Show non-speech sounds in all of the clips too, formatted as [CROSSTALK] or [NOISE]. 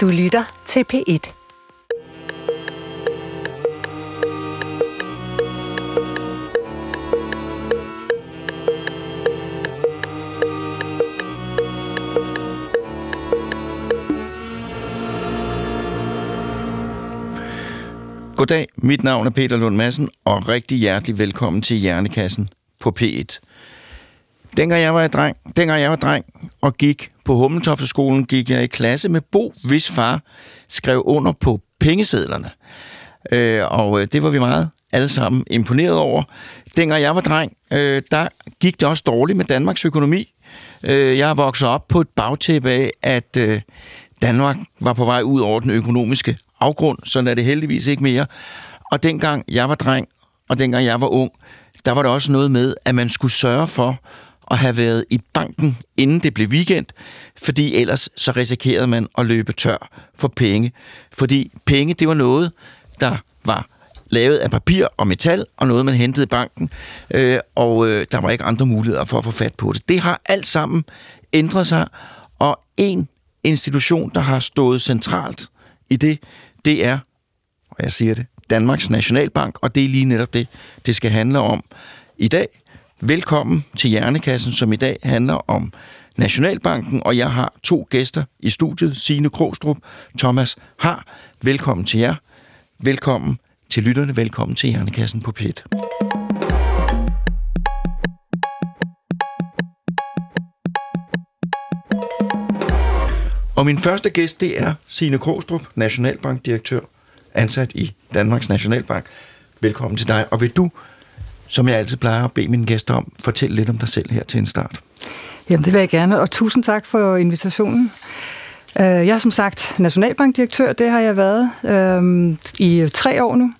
Du lytter til P1. Goddag, mit navn er Peter Lund Madsen, og rigtig hjertelig velkommen til Hjernekassen på P1. Dengang jeg var dreng, dengang jeg var dreng og gik på Hummeltofteskolen, gik jeg i klasse med Bo, hvis far skrev under på pengesedlerne. Øh, og øh, det var vi meget alle sammen imponeret over. Dengang jeg var dreng, øh, der gik det også dårligt med Danmarks økonomi. Øh, jeg voksede op på et bagtæppe af, at øh, Danmark var på vej ud over den økonomiske afgrund. Sådan er det heldigvis ikke mere. Og dengang jeg var dreng, og dengang jeg var ung, der var der også noget med, at man skulle sørge for at have været i banken, inden det blev weekend, fordi ellers så risikerede man at løbe tør for penge. Fordi penge, det var noget, der var lavet af papir og metal, og noget, man hentede i banken, øh, og øh, der var ikke andre muligheder for at få fat på det. Det har alt sammen ændret sig, og en institution, der har stået centralt i det, det er, og jeg siger det, Danmarks Nationalbank, og det er lige netop det, det skal handle om i dag. Velkommen til Hjernekassen, som i dag handler om Nationalbanken, og jeg har to gæster i studiet, Signe Krogstrup, Thomas Har. Velkommen til jer. Velkommen til lytterne. Velkommen til Hjernekassen på PET. Og min første gæst, det er Signe Krogstrup, Nationalbankdirektør, ansat i Danmarks Nationalbank. Velkommen til dig. Og vil du, som jeg altid plejer at bede mine gæster om, Fortæl lidt om dig selv her til en start? Jamen, det vil jeg gerne, og tusind tak for invitationen. Øh, jeg er som sagt nationalbankdirektør, det har jeg været øh, i tre år nu.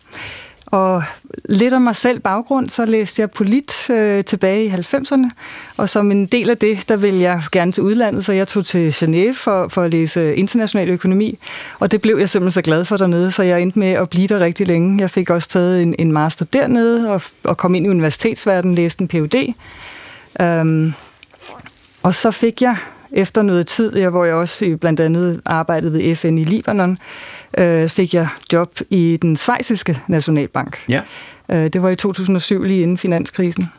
Og lidt om mig selv baggrund, så læste jeg polit øh, tilbage i 90'erne, og som en del af det, der ville jeg gerne til udlandet, så jeg tog til Genève for, for at læse international økonomi, og det blev jeg simpelthen så glad for dernede, så jeg endte med at blive der rigtig længe. Jeg fik også taget en, en master dernede, og, og kom ind i universitetsverdenen, læste en Ph.D., øhm, og så fik jeg efter noget tid, ja, hvor jeg også blandt andet arbejdede ved FN i Libanon, øh, fik jeg job i den svejsiske nationalbank. Ja. Øh, det var i 2007, lige inden finanskrisen.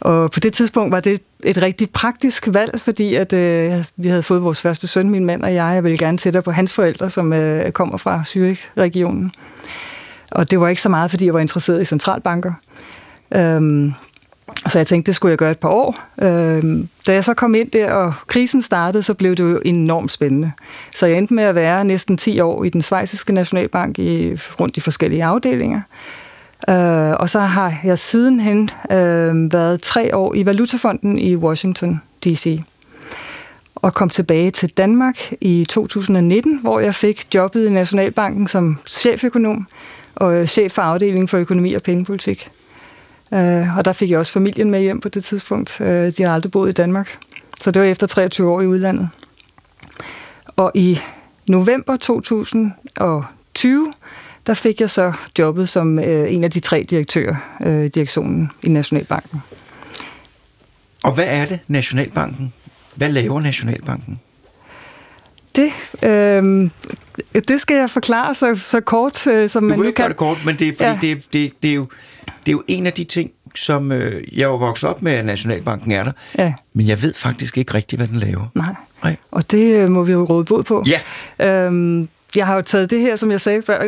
Og på det tidspunkt var det et rigtig praktisk valg, fordi at, øh, vi havde fået vores første søn, min mand og jeg. Jeg ville gerne tættere på hans forældre, som øh, kommer fra Zürich-regionen. Og det var ikke så meget, fordi jeg var interesseret i centralbanker. Øhm, så jeg tænkte, det skulle jeg gøre et par år. Øhm, da jeg så kom ind der, og krisen startede, så blev det jo enormt spændende. Så jeg endte med at være næsten 10 år i den svejsiske nationalbank i, rundt i forskellige afdelinger. Øh, og så har jeg sidenhen øh, været tre år i Valutafonden i Washington D.C. Og kom tilbage til Danmark i 2019, hvor jeg fik jobbet i Nationalbanken som cheføkonom og chef for afdelingen for økonomi og pengepolitik. Øh, og der fik jeg også familien med hjem på det tidspunkt. Øh, de har aldrig boet i Danmark. Så det var efter 23 år i udlandet. Og i november 2020, der fik jeg så jobbet som øh, en af de tre direktører øh, i direktionen i Nationalbanken. Og hvad er det, Nationalbanken? Hvad laver Nationalbanken? Det, øh, det skal jeg forklare så, så kort, øh, som du man kan ikke kan. gøre det kort, men det er, fordi ja. det, det, det, er jo, det er jo en af de ting, som øh, jeg jo vokset op med, at Nationalbanken er der. Ja, Men jeg ved faktisk ikke rigtigt, hvad den laver. nej. Nej. Og det øh, må vi jo råde bod på. Ja, Øhm, jeg har jo taget det her, som jeg sagde før,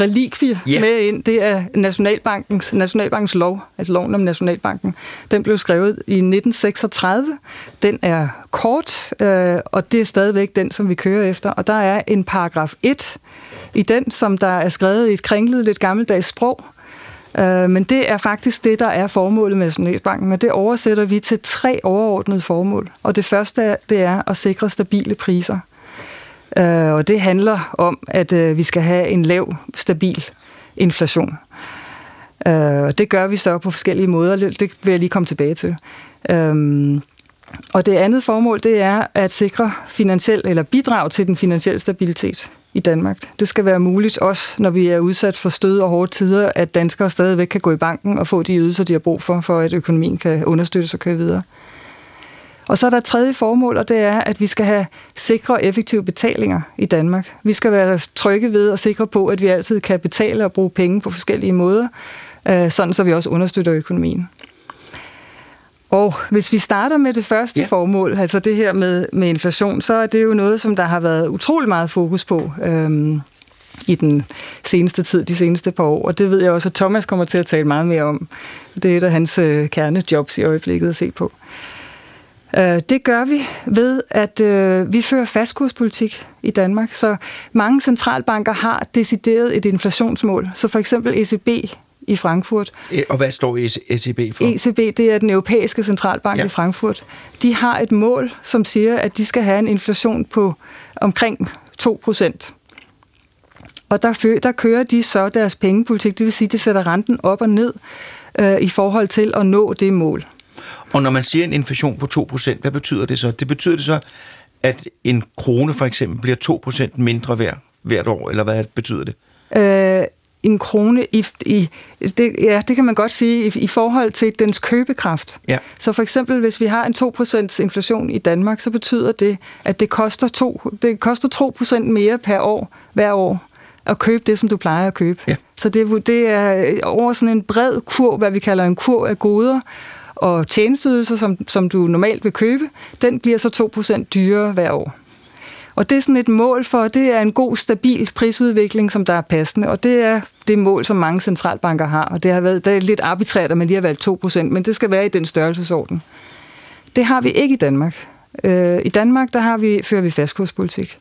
relikvie Ja. med ind. Det er Nationalbankens, Nationalbankens lov, altså loven om Nationalbanken. Den blev skrevet i 1936. Den er kort, øh, og det er stadigvæk den, som vi kører efter. Og der er en paragraf 1 i den, som der er skrevet i et kringlet, lidt gammeldags sprog. Øh, men det er faktisk det, der er formålet med Nationalbanken, men det oversætter vi til tre overordnede formål. Og det første det er at sikre stabile priser. Øh, og det handler om, at øh, vi skal have en lav, stabil inflation. Øh, og det gør vi så på forskellige måder. Det vil jeg lige komme tilbage til. Øhm, og det andet formål, det er at sikre finansiel eller bidrag til den finansielle stabilitet i Danmark. Det skal være muligt også, når vi er udsat for stød og hårde tider, at danskere stadigvæk kan gå i banken og få de ydelser, de har brug for, for at økonomien kan understøttes og køre videre. Og så er der et tredje formål, og det er, at vi skal have sikre og effektive betalinger i Danmark. Vi skal være trygge ved og sikre på, at vi altid kan betale og bruge penge på forskellige måder, øh, sådan så vi også understøtter økonomien. Og hvis vi starter med det første ja. formål, altså det her med, med inflation, så er det jo noget, som der har været utrolig meget fokus på øhm, i den seneste tid, de seneste par år. Og det ved jeg også, at Thomas kommer til at tale meget mere om. Det er et af hans øh, kernejobs i øjeblikket at se på. Øh, det gør vi ved, at øh, vi fører fastkurspolitik i Danmark. Så mange centralbanker har decideret et inflationsmål. Så for eksempel ECB i Frankfurt. E, og hvad står ECB for? ECB, det er den europæiske centralbank ja. i Frankfurt. De har et mål, som siger, at de skal have en inflation på omkring 2 procent. Og der, der kører de så deres pengepolitik, det vil sige, at de sætter renten op og ned øh, i forhold til at nå det mål. Og når man siger en inflation på 2%, hvad betyder det så? Det betyder det så, at en krone for eksempel bliver 2% mindre værd hvert år, eller hvad betyder det? Øh, en krone i, i det, ja, det kan man godt sige, i, i forhold til dens købekraft. Ja. Så for eksempel, hvis vi har en 2% inflation i Danmark, så betyder det, at det koster, 2, det koster 2% mere per år, hver år, at købe det, som du plejer at købe. Ja. Så det, det er over sådan en bred kur, hvad vi kalder en kur af goder, og tjenesteydelser, som, som du normalt vil købe, den bliver så 2% dyrere hver år. Og det er sådan et mål for, det er en god, stabil prisudvikling, som der er passende, og det er det mål, som mange centralbanker har, og det har været det er lidt arbitrært, at man lige har valgt 2%, men det skal være i den størrelsesorden. Det har vi ikke i Danmark. Øh, I Danmark, der har vi, fører vi fastkurspolitik.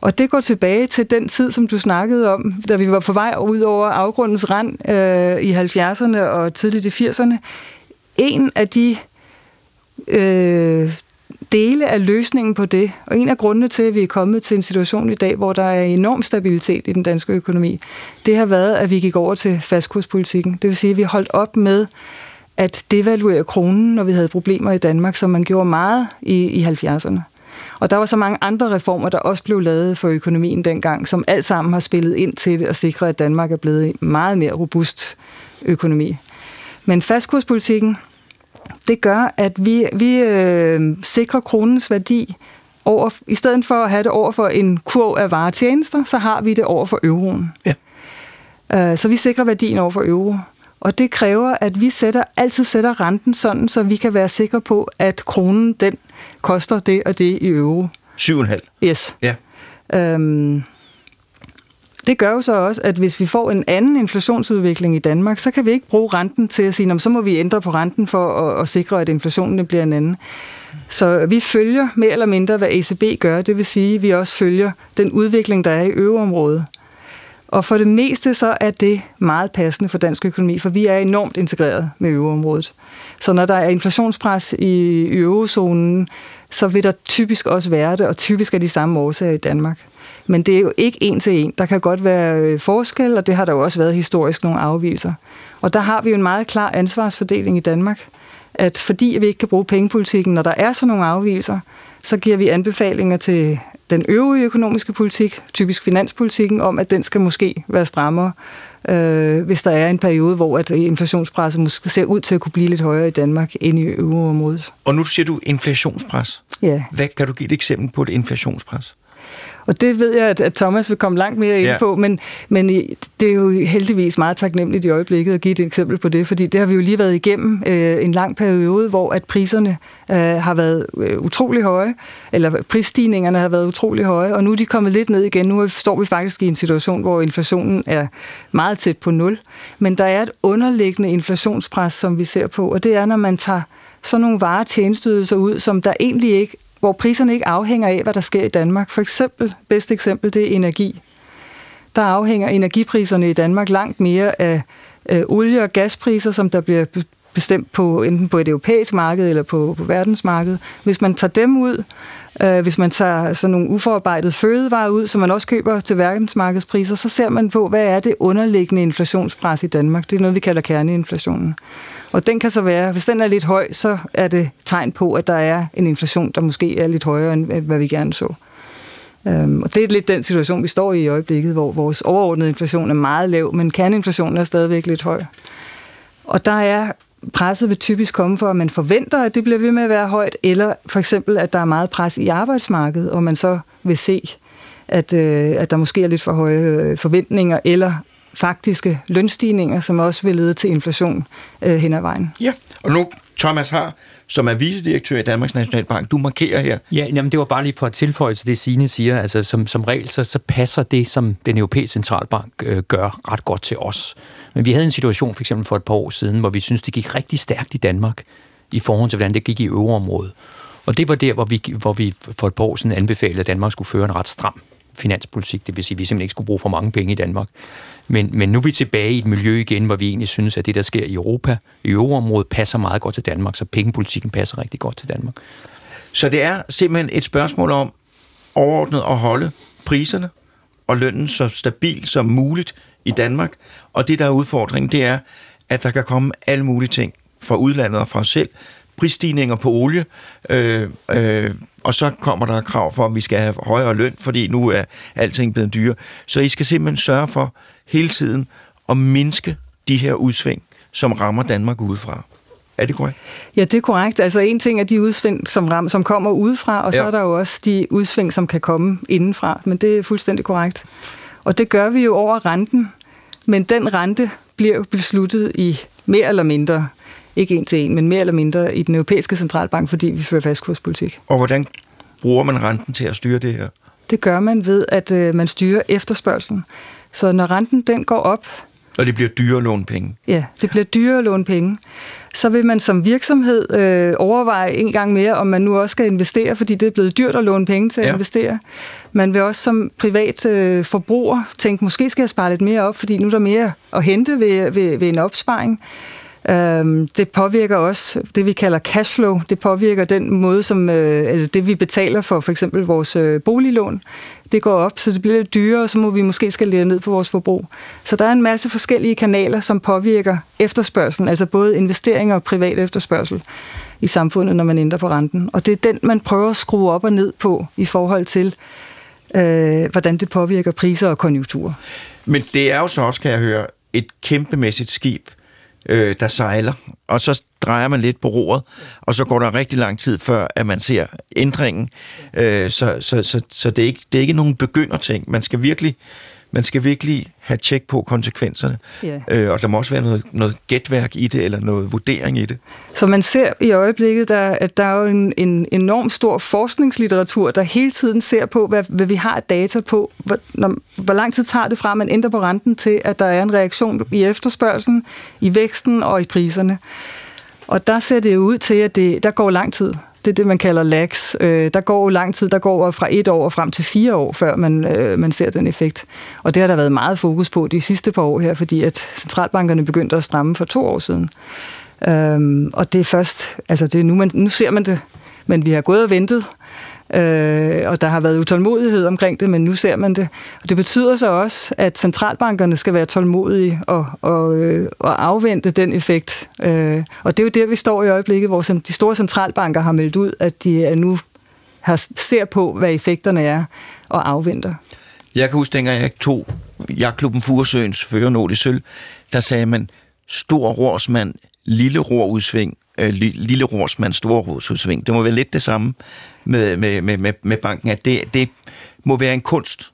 Og det går tilbage til den tid, som du snakkede om, da vi var på vej ud over afgrundens rand øh, i 70'erne og tidligt i 80'erne. En af de øh, dele af løsningen på det, og en af grundene til, at vi er kommet til en situation i dag, hvor der er enorm stabilitet i den danske økonomi, det har været, at vi gik over til fastkurspolitikken. Det vil sige, at vi holdt op med at devaluere kronen, når vi havde problemer i Danmark, som man gjorde meget i, i 70'erne. Og der var så mange andre reformer, der også blev lavet for økonomien dengang, som alt sammen har spillet ind til det at sikre, at Danmark er blevet en meget mere robust økonomi. Men fastkurspolitikken, det gør, at vi, vi øh, sikrer kronens værdi over, i stedet for at have det over for en kurv af varetjenester, så har vi det over for euroen. Ja. Øh, så vi sikrer værdien over for euro. Og det kræver, at vi sætter, altid sætter renten sådan, så vi kan være sikre på, at kronen den koster det og det i euro. 7,5? Yes. Ja. Øhm, det gør jo så også, at hvis vi får en anden inflationsudvikling i Danmark, så kan vi ikke bruge renten til at sige, så må vi ændre på renten for at, at sikre, at inflationen bliver en anden. Så vi følger mere eller mindre, hvad ECB gør. Det vil sige, at vi også følger den udvikling, der er i øveområdet. Og for det meste så er det meget passende for dansk økonomi, for vi er enormt integreret med øveområdet. Så når der er inflationspres i eurozonen, så vil der typisk også være det, og typisk er de samme årsager i Danmark. Men det er jo ikke en til en. Der kan godt være øh, forskel, og det har der jo også været historisk nogle afvielser. Og der har vi jo en meget klar ansvarsfordeling i Danmark, at fordi vi ikke kan bruge pengepolitikken, når der er sådan nogle afvielser, så giver vi anbefalinger til den øvrige økonomiske politik, typisk finanspolitikken, om at den skal måske være strammere, øh, hvis der er en periode, hvor at inflationspresset måske ser ud til at kunne blive lidt højere i Danmark end i euroområdet. Og nu siger du inflationspres. Ja. Hvad kan du give et eksempel på et inflationspres? Og det ved jeg, at, Thomas vil komme langt mere ind ja. på, men, men det er jo heldigvis meget taknemmeligt i øjeblikket at give et eksempel på det, fordi det har vi jo lige været igennem øh, en lang periode, hvor at priserne øh, har været øh, utrolig høje, eller prisstigningerne har været utrolig høje, og nu er de kommet lidt ned igen. Nu står vi faktisk i en situation, hvor inflationen er meget tæt på nul, men der er et underliggende inflationspres, som vi ser på, og det er, når man tager sådan nogle varetjenesteydelser ud, som der egentlig ikke hvor priserne ikke afhænger af, hvad der sker i Danmark. For eksempel, bedste eksempel, det er energi. Der afhænger energipriserne i Danmark langt mere af øh, olie- og gaspriser, som der bliver bestemt på enten på et europæisk marked eller på, på verdensmarkedet. Hvis man tager dem ud, øh, hvis man tager sådan nogle uforarbejdede fødevarer ud, som man også køber til verdensmarkedspriser, så ser man på, hvad er det underliggende inflationspres i Danmark. Det er noget, vi kalder kerneinflationen. Og den kan så være, hvis den er lidt høj, så er det tegn på, at der er en inflation, der måske er lidt højere, end hvad vi gerne så. Um, og det er lidt den situation, vi står i i øjeblikket, hvor vores overordnede inflation er meget lav, men kerneinflationen er stadigvæk lidt høj. Og der er presset vil typisk komme for, at man forventer, at det bliver ved med at være højt, eller for eksempel, at der er meget pres i arbejdsmarkedet, og man så vil se, at, øh, at der måske er lidt for høje øh, forventninger, eller faktiske lønstigninger, som også vil lede til inflation øh, hen ad vejen. Ja, og nu Thomas Har, som er vicedirektør i Danmarks Nationalbank. Du markerer her. Ja, jamen det var bare lige for at tilføje til det, Signe siger. Altså som, som regel, så, så passer det, som den europæiske centralbank øh, gør, ret godt til os. Men vi havde en situation for eksempel for et par år siden, hvor vi synes det gik rigtig stærkt i Danmark i forhold til, hvordan det gik i øvreområdet. Og det var der, hvor vi, hvor vi for et par år siden anbefalede, at Danmark skulle føre en ret stram finanspolitik. Det vil sige, at vi simpelthen ikke skulle bruge for mange penge i Danmark. Men, men nu er vi tilbage i et miljø igen, hvor vi egentlig synes, at det, der sker i Europa, i euroområdet, passer meget godt til Danmark, så pengepolitikken passer rigtig godt til Danmark. Så det er simpelthen et spørgsmål om overordnet at holde priserne og lønnen så stabil som muligt i Danmark. Og det, der er udfordringen, det er, at der kan komme alle mulige ting fra udlandet og fra os selv. Prisstigninger på olie, øh, øh, og så kommer der krav for, at vi skal have højere løn, fordi nu er alting blevet dyre. Så I skal simpelthen sørge for hele tiden at mindske de her udsving, som rammer Danmark udefra. Er det korrekt? Ja, det er korrekt. Altså en ting er de udsving, som, ram, som kommer udefra, og så ja. er der jo også de udsving, som kan komme indenfra. Men det er fuldstændig korrekt. Og det gør vi jo over renten. Men den rente bliver jo besluttet i mere eller mindre, ikke en til en, men mere eller mindre i den europæiske centralbank, fordi vi fører fastkurspolitik. Og hvordan bruger man renten til at styre det her? Det gør man ved, at øh, man styrer efterspørgselen. Så når renten den går op... Og det bliver dyre at låne penge? Ja, det bliver dyre at låne penge. Så vil man som virksomhed øh, overveje en gang mere, om man nu også skal investere, fordi det er blevet dyrt at låne penge til at ja. investere. Man vil også som privat øh, forbruger tænke, måske skal jeg spare lidt mere op, fordi nu er der mere at hente ved, ved, ved en opsparing. Øhm, det påvirker også det, vi kalder cashflow. Det påvirker den måde, som øh, altså det vi betaler for for eksempel vores øh, boliglån. Det går op, så det bliver lidt dyrere, og så må vi måske skalere ned på vores forbrug. Så der er en masse forskellige kanaler, som påvirker efterspørgselen, altså både investeringer og privat efterspørgsel i samfundet, når man ændrer på renten. Og det er den, man prøver at skrue op og ned på i forhold til, øh, hvordan det påvirker priser og konjunkturer. Men det er jo så også, kan jeg høre, et kæmpemæssigt skib, øh, der sejler, og så drejer man lidt på roret, og så går der rigtig lang tid før, at man ser ændringen. Øh, så så, så, så det, er ikke, det er ikke nogen begynderting. Man skal virkelig man skal virkelig have tjek på konsekvenserne. Yeah. Øh, og der må også være noget, noget gætværk i det, eller noget vurdering i det. Så man ser i øjeblikket, der, at der er jo en, en enorm stor forskningslitteratur, der hele tiden ser på, hvad, hvad vi har data på. Hvor, når, hvor lang tid tager det fra, at man ændrer på renten til, at der er en reaktion i efterspørgselen, i væksten og i priserne. Og der ser det ud til, at det, der går lang tid. Det er det, man kalder lags. Øh, der går lang tid, der går fra et år frem til fire år, før man, øh, man ser den effekt. Og det har der været meget fokus på de sidste par år her, fordi at centralbankerne begyndte at stramme for to år siden. Øhm, og det er først, altså det er nu, man, nu ser man det, men vi har gået og ventet, øh, og der har været utålmodighed omkring det, men nu ser man det. Og det betyder så også, at centralbankerne skal være tålmodige og, og, øh, og afvente den effekt. Øh, og det er jo der, vi står i øjeblikket, hvor de store centralbanker har meldt ud, at de er nu har, ser på, hvad effekterne er, og afventer. Jeg kan huske, dengang jeg tog jagtklubben Furesøens førernål i sølv, der sagde man, stor rorsmand, lille rorudsving, øh, lille rorsmand, stor rorudsving. Det må være lidt det samme med, med, med, med, med banken, at det, det må være en kunst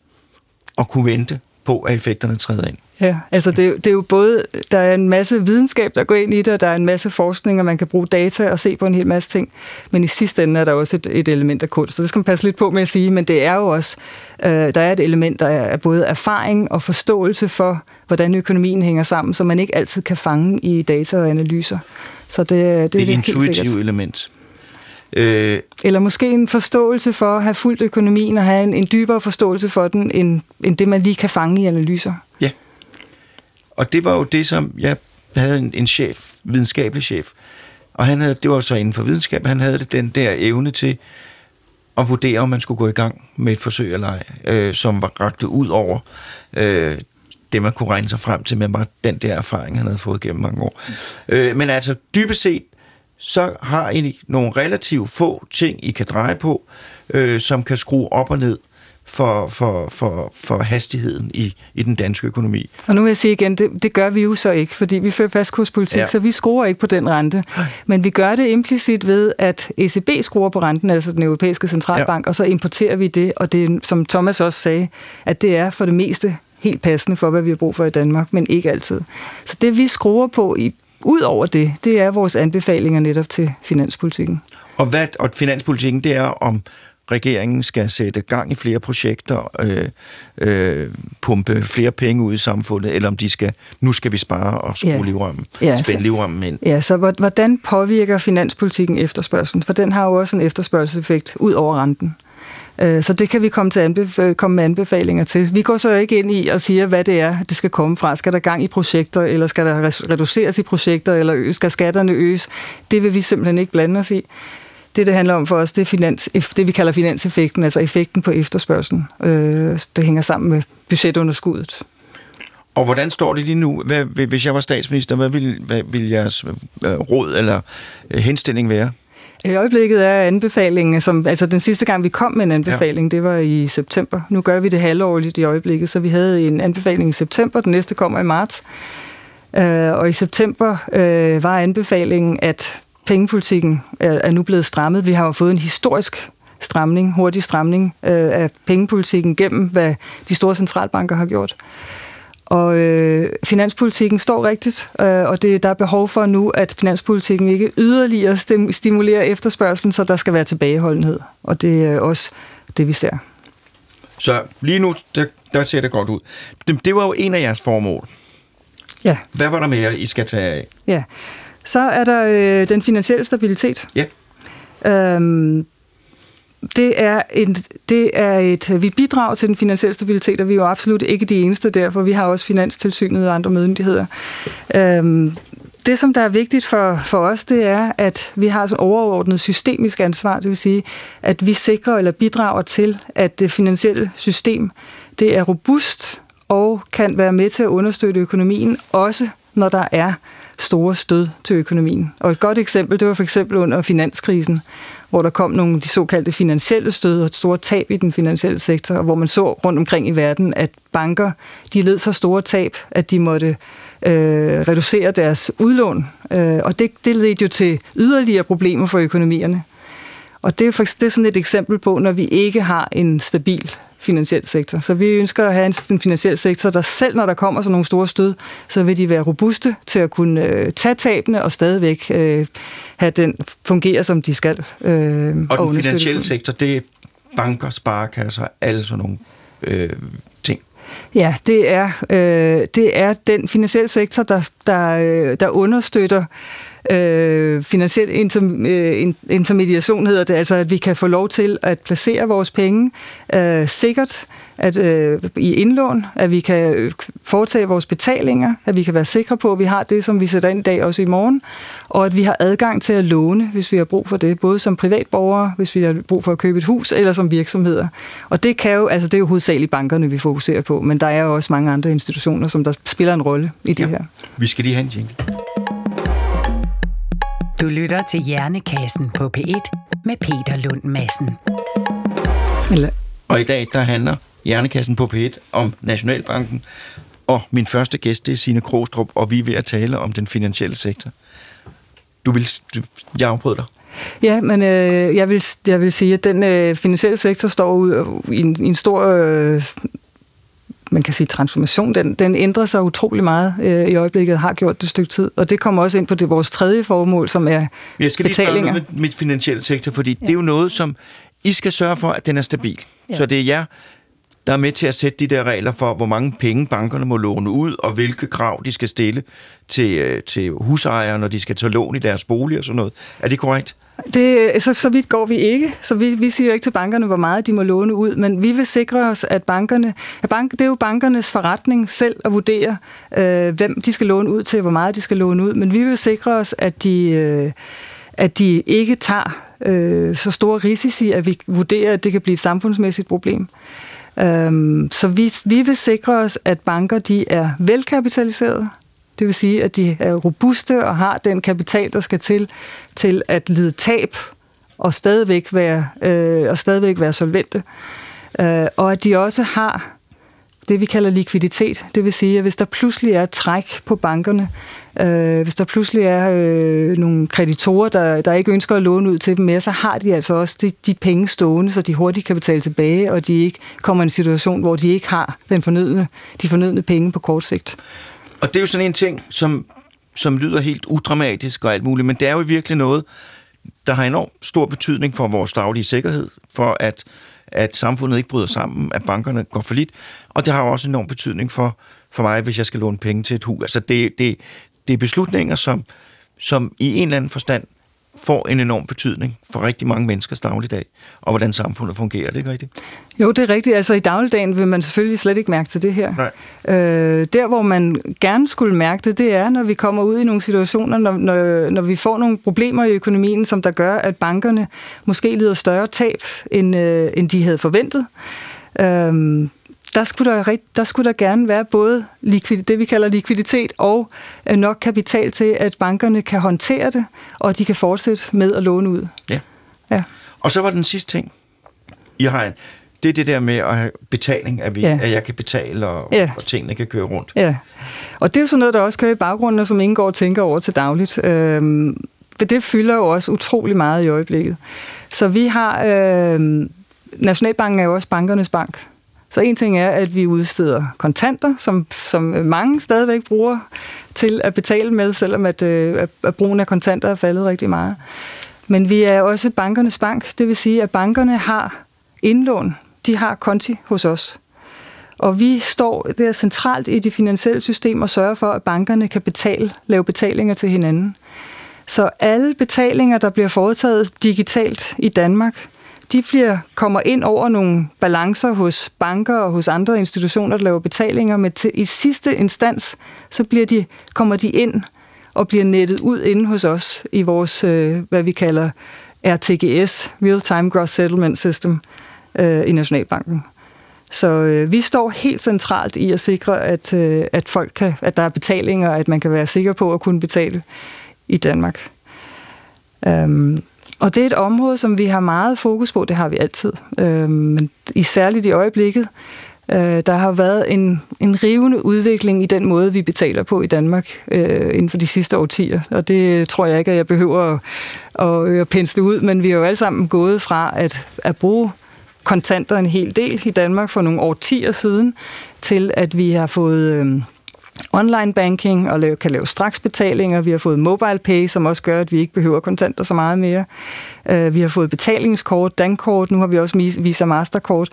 at kunne vente på, at effekterne træder ind. Ja, altså det, det er jo både, der er en masse videnskab, der går ind i det, og der er en masse forskning, og man kan bruge data og se på en hel masse ting. Men i sidste ende er der også et, et element af kunst, så det skal man passe lidt på med at sige, men det er jo også, øh, der er et element, der er både erfaring og forståelse for, hvordan økonomien hænger sammen, som man ikke altid kan fange i data og analyser. Så det, det, det er et intuitivt element. Øh, Eller måske en forståelse for at have fuldt økonomien og have en, en dybere forståelse for den, end, end det, man lige kan fange i analyser. Og det var jo det, som jeg havde en, en chef, videnskabelig chef, og han havde, det var så inden for videnskab, han havde den der evne til at vurdere, om man skulle gå i gang med et forsøg eller ej, øh, som var rakte ud over øh, det, man kunne regne sig frem til med den der erfaring, han havde fået gennem mange år. Øh, men altså, dybest set, så har I nogle relativt få ting, I kan dreje på, øh, som kan skrue op og ned for, for, for, for hastigheden i, i den danske økonomi. Og nu vil jeg sige igen, det, det gør vi jo så ikke, fordi vi fører fastkurspolitik, ja. så vi skruer ikke på den rente. Men vi gør det implicit ved, at ECB skruer på renten, altså den europæiske centralbank, ja. og så importerer vi det, og det som Thomas også sagde, at det er for det meste helt passende for, hvad vi har brug for i Danmark, men ikke altid. Så det vi skruer på i ud over det, det er vores anbefalinger netop til finanspolitikken. Og, hvad, og finanspolitikken, det er om regeringen skal sætte gang i flere projekter, øh, øh, pumpe flere penge ud i samfundet, eller om de skal, nu skal vi spare og skrue ja. livremmen, ja, spænde livremmen ind. Ja, så hvordan påvirker finanspolitikken efterspørgselen? For den har jo også en efterspørgselseffekt ud over renten. Øh, så det kan vi komme, til anbef- komme med anbefalinger til. Vi går så ikke ind i og siger, hvad det er, det skal komme fra. Skal der gang i projekter, eller skal der reduceres i projekter, eller skal skatterne øges? Det vil vi simpelthen ikke blande os i. Det, det handler om for os, det er finans, det, vi kalder finanseffekten, altså effekten på efterspørgselen. Øh, det hænger sammen med budgetunderskuddet. Og hvordan står det lige nu? Hvad, hvis jeg var statsminister, hvad ville, hvad ville jeres øh, råd eller øh, henstilling være? I øjeblikket er anbefalingen, som, altså den sidste gang vi kom med en anbefaling, ja. det var i september. Nu gør vi det halvårligt i øjeblikket, så vi havde en anbefaling i september, den næste kommer i marts. Øh, og i september øh, var anbefalingen, at pengepolitikken er, er nu blevet strammet. Vi har jo fået en historisk stramning, hurtig stramning øh, af pengepolitikken gennem, hvad de store centralbanker har gjort. Og øh, finanspolitikken står rigtigt, øh, og det, der er behov for nu, at finanspolitikken ikke yderligere stimulerer efterspørgselen, så der skal være tilbageholdenhed. Og det er også det, vi ser. Så lige nu, der, der ser det godt ud. Det, det var jo en af jeres formål. Ja. Hvad var der mere, I skal tage af? Ja. Så er der øh, den finansielle stabilitet. Ja. Øhm, det er, en, det er et, vi bidrager til den finansielle stabilitet, og vi er jo absolut ikke de eneste derfor. Vi har også Finanstilsynet og andre myndigheder. Øhm, det, som der er vigtigt for, for os, det er, at vi har et overordnet systemisk ansvar, det vil sige, at vi sikrer eller bidrager til, at det finansielle system det er robust og kan være med til at understøtte økonomien, også når der er store stød til økonomien. Og et godt eksempel, det var for eksempel under finanskrisen, hvor der kom nogle de såkaldte finansielle stød og store tab i den finansielle sektor, og hvor man så rundt omkring i verden, at banker de led så store tab, at de måtte øh, reducere deres udlån. Øh, og det, det ledte jo til yderligere problemer for økonomierne. Og det er, faktisk, det er sådan et eksempel på, når vi ikke har en stabil finansiel sektor. Så vi ønsker at have en finansiel sektor, der selv når der kommer sådan nogle store stød, så vil de være robuste til at kunne øh, tage tabene og stadigvæk øh, have den fungere, som de skal. Øh, og, og den finansielle sektor, det er banker, sparekasser, alle sådan nogle øh, ting. Ja, det er, øh, det er den finansielle sektor, der, der, øh, der understøtter øh, finansiel inter, øh, intermediation hedder det, altså at vi kan få lov til at placere vores penge øh, sikkert at, øh, i indlån, at vi kan foretage vores betalinger, at vi kan være sikre på, at vi har det, som vi sætter ind i dag også i morgen, og at vi har adgang til at låne, hvis vi har brug for det, både som privatborgere, hvis vi har brug for at købe et hus, eller som virksomheder. Og det kan jo, altså det er jo hovedsageligt bankerne, vi fokuserer på, men der er jo også mange andre institutioner, som der spiller en rolle i det ja. her. Vi skal lige have en jingle. Du lytter til Hjernekassen på P1 med Peter Lund Madsen. Og i dag, der handler Hjernekassen på P1 om Nationalbanken. Og min første gæst, det er Signe Krostrup, og vi er ved at tale om den finansielle sektor. Du vil... Du, jeg afbrød dig. Ja, men øh, jeg, vil, jeg vil sige, at den øh, finansielle sektor står ud i en, i en stor øh, man kan sige, transformation, den, den ændrer sig utrolig meget øh, i øjeblikket, har gjort det et stykke tid. Og det kommer også ind på det, vores tredje formål, som er Jeg skal lige betalinger. med mit finansielle sektor, fordi ja. det er jo noget, som I skal sørge for, at den er stabil. Ja. Så det er jer, der er med til at sætte de der regler for, hvor mange penge bankerne må låne ud, og hvilke krav de skal stille til, øh, til husejere, når de skal tage lån i deres bolig og sådan noget. Er det korrekt? Det, så, så vidt går vi ikke. Så vi, vi siger jo ikke til bankerne, hvor meget de må låne ud, men vi vil sikre os, at bankerne... At bank, det er jo bankernes forretning selv at vurdere, øh, hvem de skal låne ud til, hvor meget de skal låne ud, men vi vil sikre os, at de, øh, at de ikke tager øh, så store risici, at vi vurderer, at det kan blive et samfundsmæssigt problem. Øh, så vi, vi vil sikre os, at banker de er velkapitaliserede, det vil sige, at de er robuste og har den kapital, der skal til, til at lide tab og stadigvæk være, øh, og stadigvæk være solvente. Øh, og at de også har det, vi kalder likviditet. Det vil sige, at hvis der pludselig er træk på bankerne, øh, hvis der pludselig er øh, nogle kreditorer, der, der ikke ønsker at låne ud til dem mere, så har de altså også de, de penge stående, så de hurtigt kan betale tilbage, og de ikke kommer i en situation, hvor de ikke har den fornødne, de fornødne penge på kort sigt. Og det er jo sådan en ting, som, som lyder helt udramatisk og alt muligt, men det er jo virkelig noget, der har enormt stor betydning for vores daglige sikkerhed, for at, at samfundet ikke bryder sammen, at bankerne går for lidt, og det har også enorm betydning for, for mig, hvis jeg skal låne penge til et hus. Altså det, det, det er beslutninger, som, som i en eller anden forstand får en enorm betydning for rigtig mange menneskers dagligdag, og hvordan samfundet fungerer. Det er ikke rigtigt? Jo, det er rigtigt. Altså i dagligdagen vil man selvfølgelig slet ikke mærke til det her. Nej. Øh, der, hvor man gerne skulle mærke det, det er, når vi kommer ud i nogle situationer, når, når, når vi får nogle problemer i økonomien, som der gør, at bankerne måske lider større tab, end, øh, end de havde forventet. Øh, der skulle der, der skulle der gerne være både likvid, det, vi kalder likviditet, og øh, nok kapital til, at bankerne kan håndtere det, og de kan fortsætte med at låne ud. Ja. Ja. Og så var den sidste ting, I har en, det er det der med at have betaling, at, vi, Ja. at jeg kan betale, og, Ja. og tingene kan køre rundt. Ja, og det er jo sådan noget, der også kører i baggrunden, og som ingen går og tænker over til dagligt. Øhm, det fylder jo også utrolig meget i øjeblikket. Så vi har... Øhm, Nationalbanken er jo også bankernes bank. Så en ting er, at vi udsteder kontanter, som, som mange stadigvæk bruger til at betale med, selvom at, øh, at- at brugen af kontanter er faldet rigtig meget. Men vi er også bankernes bank. Det vil sige, at bankerne har indlån. De har konti hos os. Og vi står der centralt i det finansielle system og sørger for, at bankerne kan betale, lave betalinger til hinanden. Så alle betalinger, der bliver foretaget digitalt i Danmark, de bliver, kommer ind over nogle balancer hos banker og hos andre institutioner, der laver betalinger, men til, i sidste instans, så bliver de, kommer de ind og bliver nettet ud inde hos os i vores, øh, hvad vi kalder RTGS, Real Time Gross Settlement System, øh, i Nationalbanken. Så øh, vi står helt centralt i at sikre, at, øh, at folk kan, at der er betalinger, at man kan være sikker på at kunne betale i Danmark. Um, og det er et område, som vi har meget fokus på, det har vi altid. øh, men i særligt i øjeblikket, Øh, der har været en, en rivende udvikling i den måde, vi betaler på i Danmark øh, inden for de sidste årtier. Og det tror jeg ikke, at jeg behøver at, at, øh, at pensle ud, men vi er jo alle sammen gået fra at, at bruge kontanter en hel del i Danmark for nogle årtier siden, til at vi har fået øh, online banking og lave, kan lave straksbetalinger. Vi har fået mobile pay, som også gør, at vi ikke behøver kontanter så meget mere. Øh, vi har fået betalingskort, dankort, nu har vi også Visa Mastercard.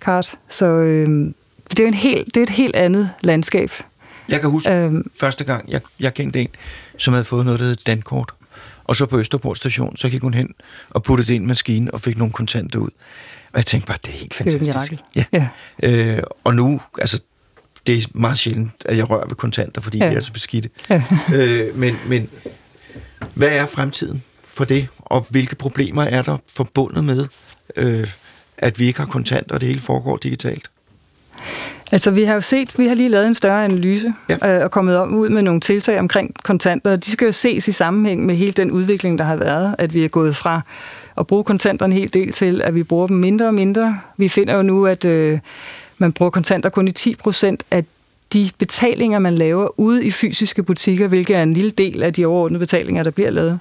Card. Så øh, det er, jo en helt, det er et helt andet landskab. Jeg kan huske Øhm. første gang, jeg, jeg kendte en, som havde fået noget, der hed Dankort. Og så på Østerport station, så gik hun hen og puttede det ind i maskinen og fik nogle kontanter ud. Og jeg tænkte bare, det er helt Det er et fantastisk. mirakel. Ja. Ja. Øh, og nu, altså, det er meget sjældent, at jeg rører ved kontanter, fordi ja. De er så beskidte. Ja. [LAUGHS] øh, men, men hvad er fremtiden for det, og hvilke problemer er der forbundet med, øh, at vi ikke har kontanter, og det hele foregår digitalt? Altså, vi har jo set, vi har lige lavet en større analyse ja. øh, og kommet om, ud med nogle tiltag omkring kontanter. De skal jo ses i sammenhæng med hele den udvikling, der har været, at vi er gået fra at bruge kontanter en hel del til, at vi bruger dem mindre og mindre. Vi finder jo nu, at øh, man bruger kontanter kun i 10 procent af de betalinger, man laver ude i fysiske butikker, hvilket er en lille del af de overordnede betalinger, der bliver lavet.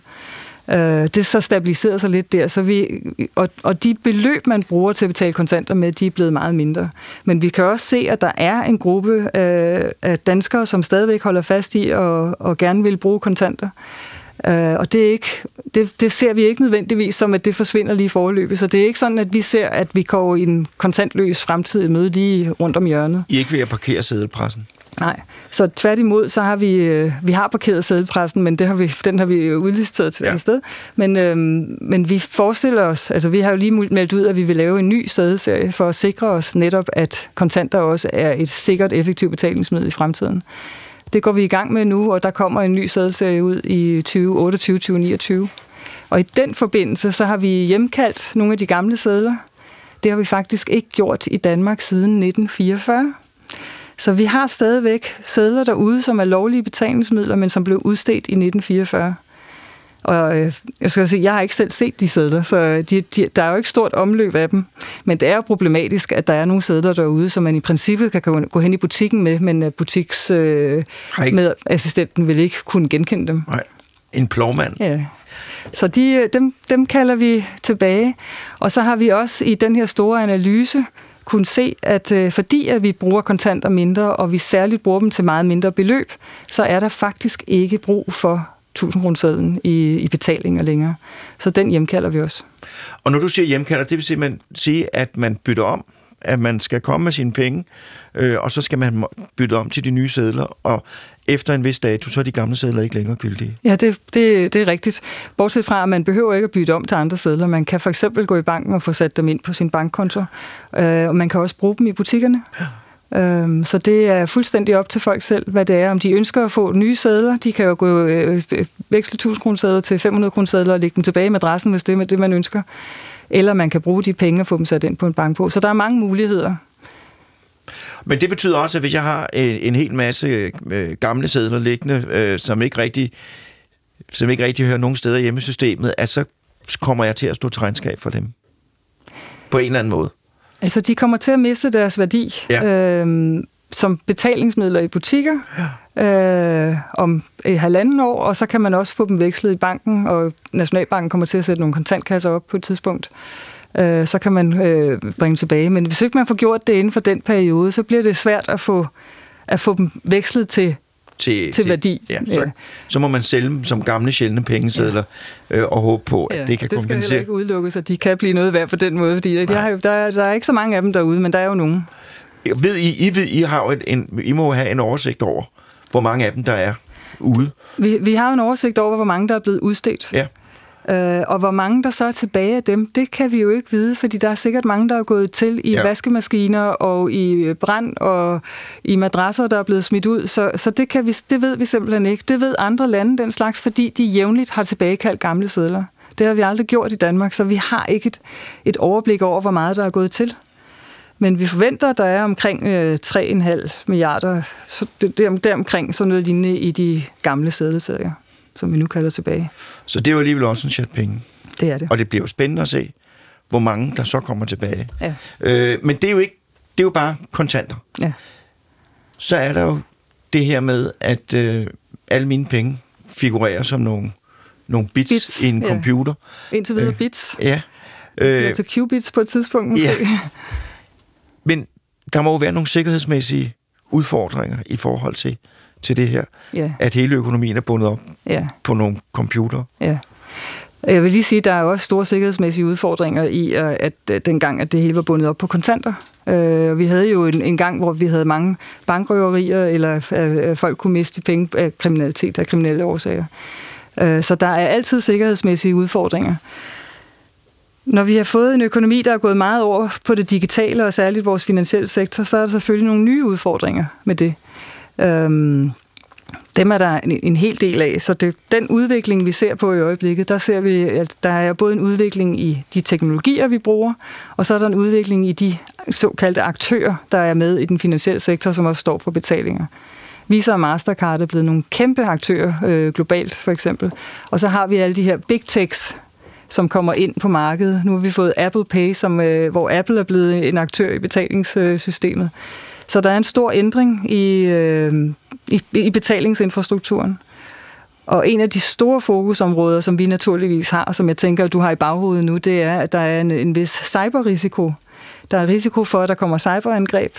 Øh, det så stabiliseret sig lidt der, så vi, og, og de beløb, man bruger til at betale kontanter med, de er blevet meget mindre. Men vi kan også se, at der er en gruppe øh, af danskere, som stadigvæk holder fast i og, og gerne vil bruge kontanter. Øh, og det, er ikke, det, det ser vi ikke nødvendigvis som, at det forsvinder lige i forløbet. Så det er ikke sådan, at vi ser, at vi går i en kontantløs fremtid møde lige rundt om hjørnet. I er ikke ved at parkere sædelpressen. Nej, så tværtimod, så har vi, øh, vi har parkeret sædelpressen, men det har vi, den har vi jo udliciteret til et Ja. andet sted. Men, øhm, men vi forestiller os, altså vi har jo lige meldt ud, at vi vil lave en ny sædeserie for at sikre os netop, at kontanter også er et sikkert, effektivt betalingsmiddel i fremtiden. Det går vi i gang med nu, og der kommer en ny sædserie ud i 2028-2029. Og i den forbindelse, så har vi hjemkaldt nogle af de gamle sædler. Det har vi faktisk ikke gjort i Danmark siden 1944. Så vi har stadigvæk sædler derude, som er lovlige betalingsmidler, men som blev udstedt i 1944. Og øh, jeg skal sige, jeg har ikke selv set de sædler, så de, de, der er jo ikke stort omløb af dem. Men det er jo problematisk, at der er nogle sædler derude, som man i princippet kan gå hen i butikken med, men øh, butiks øh, med assistenten vil ikke kunne genkende dem. Nej. En plovmand. Ja. Så de, dem, dem kalder vi tilbage. Og så har vi også i den her store analyse kunne se, at øh, fordi at vi bruger kontanter mindre, og vi særligt bruger dem til meget mindre beløb, så er der faktisk ikke brug for 1000 kronersedlen i, i betalinger længere. Så den hjemkalder vi også. Og når du siger hjemkalder, det vil simpelthen sige, at man bytter om, at man skal komme med sine penge, øh, og så skal man bytte om til de nye sædler, og efter en vis dato, så er de gamle sædler ikke længere gyldige. Ja, det, det, det er rigtigt. Bortset fra, at man behøver ikke at bytte om til andre sædler. Man kan for eksempel gå i banken og få sat dem ind på sin bankkonto, øh, og man kan også bruge dem i butikkerne. Ja. Øhm, så det er fuldstændig op til folk selv, hvad det er. Om de ønsker at få nye sædler, de kan jo gå øh, øh veksle 1000 kroner sædler til 500 kroner sædler og lægge dem tilbage i madrassen, hvis det er det, man ønsker. Eller man kan bruge de penge og få dem sat ind på en bank på. Så der er mange muligheder. Men det betyder også, at hvis jeg har øh, en, hel masse øh, gamle sædler liggende, som ikke rigtig som ikke rigtig hører nogen steder hjemme i systemet, at så kommer jeg til at stå til regnskab for dem. På en eller anden måde. Altså, de kommer til at miste deres værdi ja. øh, som betalingsmidler i butikker ja. øh, om et halvanden år, og så kan man også få dem vekslet i banken, og Nationalbanken kommer til at sætte nogle kontantkasser op på et tidspunkt. Øh, så kan man øh, bringe dem tilbage. Men hvis ikke man får gjort det inden for den periode, så bliver det svært at få, at få dem vekslet til til, til værdi. Ja, så, ja. så må man sælge dem som gamle sjældne pengesedler ja. øh, og håbe på, at ja, det kan det kompensere. Det skal ikke udelukkes, at de kan blive noget værd på den måde, fordi de har jo, der, der er ikke så mange af dem derude, men der er jo nogen. Ved I, I, ved, I, har jo en, I må have en oversigt over, hvor mange af dem der er ude. Vi, vi har jo en oversigt over, hvor mange der er blevet udstedt. Ja. Øh, og hvor mange der så er tilbage af dem, det kan vi jo ikke vide, fordi der er sikkert mange, der er gået til i ja. vaskemaskiner og i brand og i madrasser, der er blevet smidt ud. Så, så det, kan vi, det ved vi simpelthen ikke. Det ved andre lande den slags, fordi de jævnligt har tilbagekaldt gamle sædler. Det har vi aldrig gjort i Danmark, så vi har ikke et, et overblik over, hvor meget der er gået til. Men vi forventer, at der er omkring øh, 3,5 milliarder, så det, det, deromkring sådan noget lignende i de gamle sædelserier som vi nu kalder tilbage. Så det er jo alligevel også en chat penge. Det er det. Og det bliver jo spændende at se, hvor mange der så kommer tilbage. Ja. Øh, men det er jo ikke, det er jo bare kontanter. Ja. Så er der jo det her med, at øh, alle mine penge figurerer som nogle, nogle bits, bits i en ja. computer. Indtil videre øh, bits. Ja. Øh, til qubits på et tidspunkt måske. Ja. Men der må jo være nogle sikkerhedsmæssige udfordringer i forhold til, til det her, ja. at hele økonomien er bundet op ja. på nogle computer. Ja. Jeg vil lige sige, at der er også store sikkerhedsmæssige udfordringer i, at dengang, at det hele var bundet op på kontanter. Øh, vi havde jo en, en gang, hvor vi havde mange bankrøverier, eller at folk kunne miste penge af kriminalitet af kriminelle årsager. Øh, så der er altid sikkerhedsmæssige udfordringer. Når vi har fået en økonomi, der er gået meget over på det digitale, og særligt vores finansielle sektor, så er der selvfølgelig nogle nye udfordringer med det. Øhm, dem er der en, en hel del af, så det, den udvikling, vi ser på i øjeblikket, der ser vi, at der er både en udvikling i de teknologier, vi bruger, og så er der en udvikling i de såkaldte aktører, der er med i den finansielle sektor, som også står for betalinger. Visa og Mastercard er blevet nogle kæmpe aktører øh, globalt, for eksempel. Og så har vi alle de her big techs, som kommer ind på markedet. Nu har vi fået Apple Pay, som, øh, hvor Apple er blevet en aktør i betalingssystemet. Så der er en stor ændring i, øh, i, i betalingsinfrastrukturen. Og en af de store fokusområder, som vi naturligvis har, som jeg tænker, du har i baghovedet nu, det er, at der er en, en vis cyberrisiko. Der er risiko for, at der kommer cyberangreb.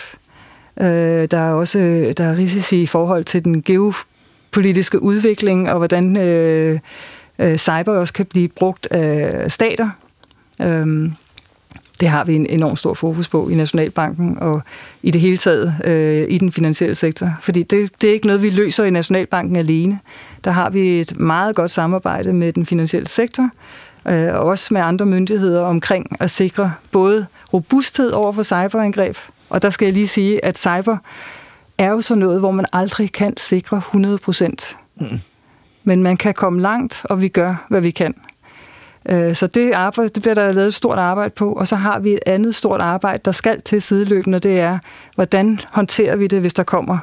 Øh, der er også der er risici i forhold til den geopolitiske udvikling, og hvordan øh, øh, cyber også kan blive brugt af stater. Øh, det har vi en enorm stor fokus på i Nationalbanken og i det hele taget øh, i den finansielle sektor. Fordi det, det er ikke noget, vi løser i Nationalbanken alene. Der har vi et meget godt samarbejde med den finansielle sektor, øh, og også med andre myndigheder omkring at sikre både robusthed over for cyberangreb, og der skal jeg lige sige, at cyber er jo sådan noget, hvor man aldrig kan sikre 100 procent. Mm. Men man kan komme langt, og vi gør, hvad vi kan. Øh, så det, arbejde, det bliver der lavet et stort arbejde på, og så har vi et andet stort arbejde, der skal til sideløbende, det er, hvordan håndterer vi det, hvis der kommer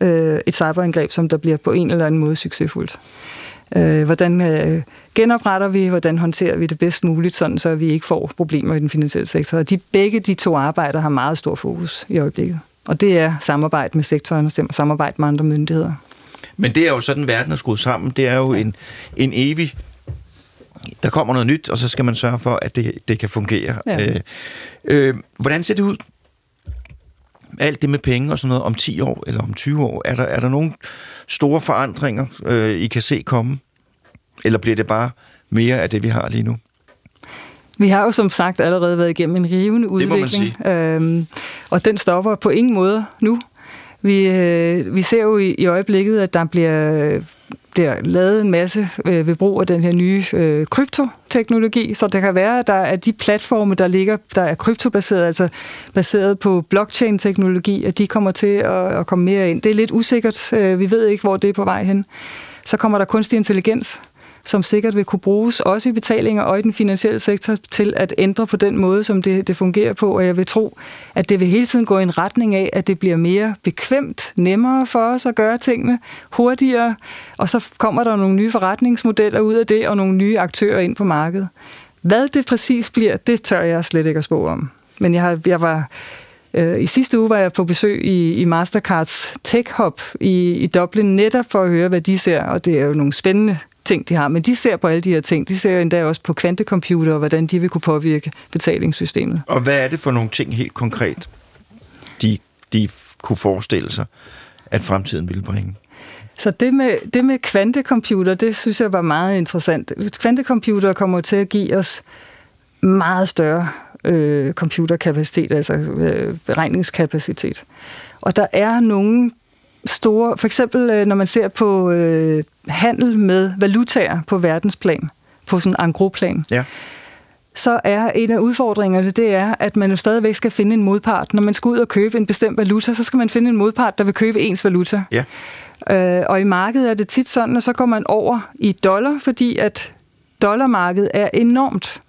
øh, et cyberangreb, som der bliver på en eller anden måde succesfuldt. Øh, hvordan genopretter vi, hvordan håndterer vi det bedst muligt, sådan så vi ikke får problemer i den finansielle sektor. Og de, begge de to arbejder har meget stor fokus i øjeblikket. Og det er samarbejde med sektoren og samarbejde med andre myndigheder. Men det er jo sådan, verden er skruet sammen. Det er jo en, en evig der kommer noget nyt, og så skal man sørge for, at det, det kan fungere. Ja. Øh, øh, hvordan ser det ud? Alt det med penge og sådan noget om 10 år eller om 20 år, er der, er der nogle store forandringer, øh, I kan se komme? Eller bliver det bare mere af det, vi har lige nu? Vi har jo som sagt allerede været igennem en rivende udvikling, øhm, og den stopper på ingen måde nu. Vi, øh, vi ser jo i, i øjeblikket, at der bliver bliver lavet en masse øh, ved brug af den her nye øh, kryptoteknologi, så det kan være, at der er de platforme, der ligger, der er kryptobaseret, altså baseret på blockchain-teknologi, at de kommer til at, at komme mere ind. Det er lidt usikkert. Øh, vi ved ikke, hvor det er på vej hen. Så kommer der kunstig intelligens, som sikkert vil kunne bruges også i betalinger og i den finansielle sektor til at ændre på den måde, som det, det fungerer på. Og jeg vil tro, at det vil hele tiden gå i en retning af, at det bliver mere bekvemt, nemmere for os at gøre tingene hurtigere, og så kommer der nogle nye forretningsmodeller ud af det, og nogle nye aktører ind på markedet. Hvad det præcis bliver, det tør jeg slet ikke at spå om. Men jeg, har, jeg var øh, i sidste uge var jeg på besøg i, i Mastercards Tech Hub i, i Dublin, netop for at høre, hvad de ser, og det er jo nogle spændende ting, de har. Men de ser på alle de her ting. De ser endda også på kvantecomputer, og hvordan de vil kunne påvirke betalingssystemet. Og hvad er det for nogle ting helt konkret, de, de kunne forestille sig, at fremtiden ville bringe? Så det med, det med kvantecomputer, det synes jeg var meget interessant. Kvantecomputer kommer til at give os meget større øh, computerkapacitet, altså øh, beregningskapacitet. Og der er nogle store, for eksempel øh, når man ser på øh, handel med valutaer på verdensplan, på sådan en angroplan, ja. så er en af udfordringerne, det er, at man jo stadigvæk skal finde en modpart. Når man skal ud og købe en bestemt valuta, så skal man finde en modpart, der vil købe ens valuta. Ja. Øh, og i markedet er det tit sådan, at så går man over i dollar, fordi at dollarmarkedet er enormt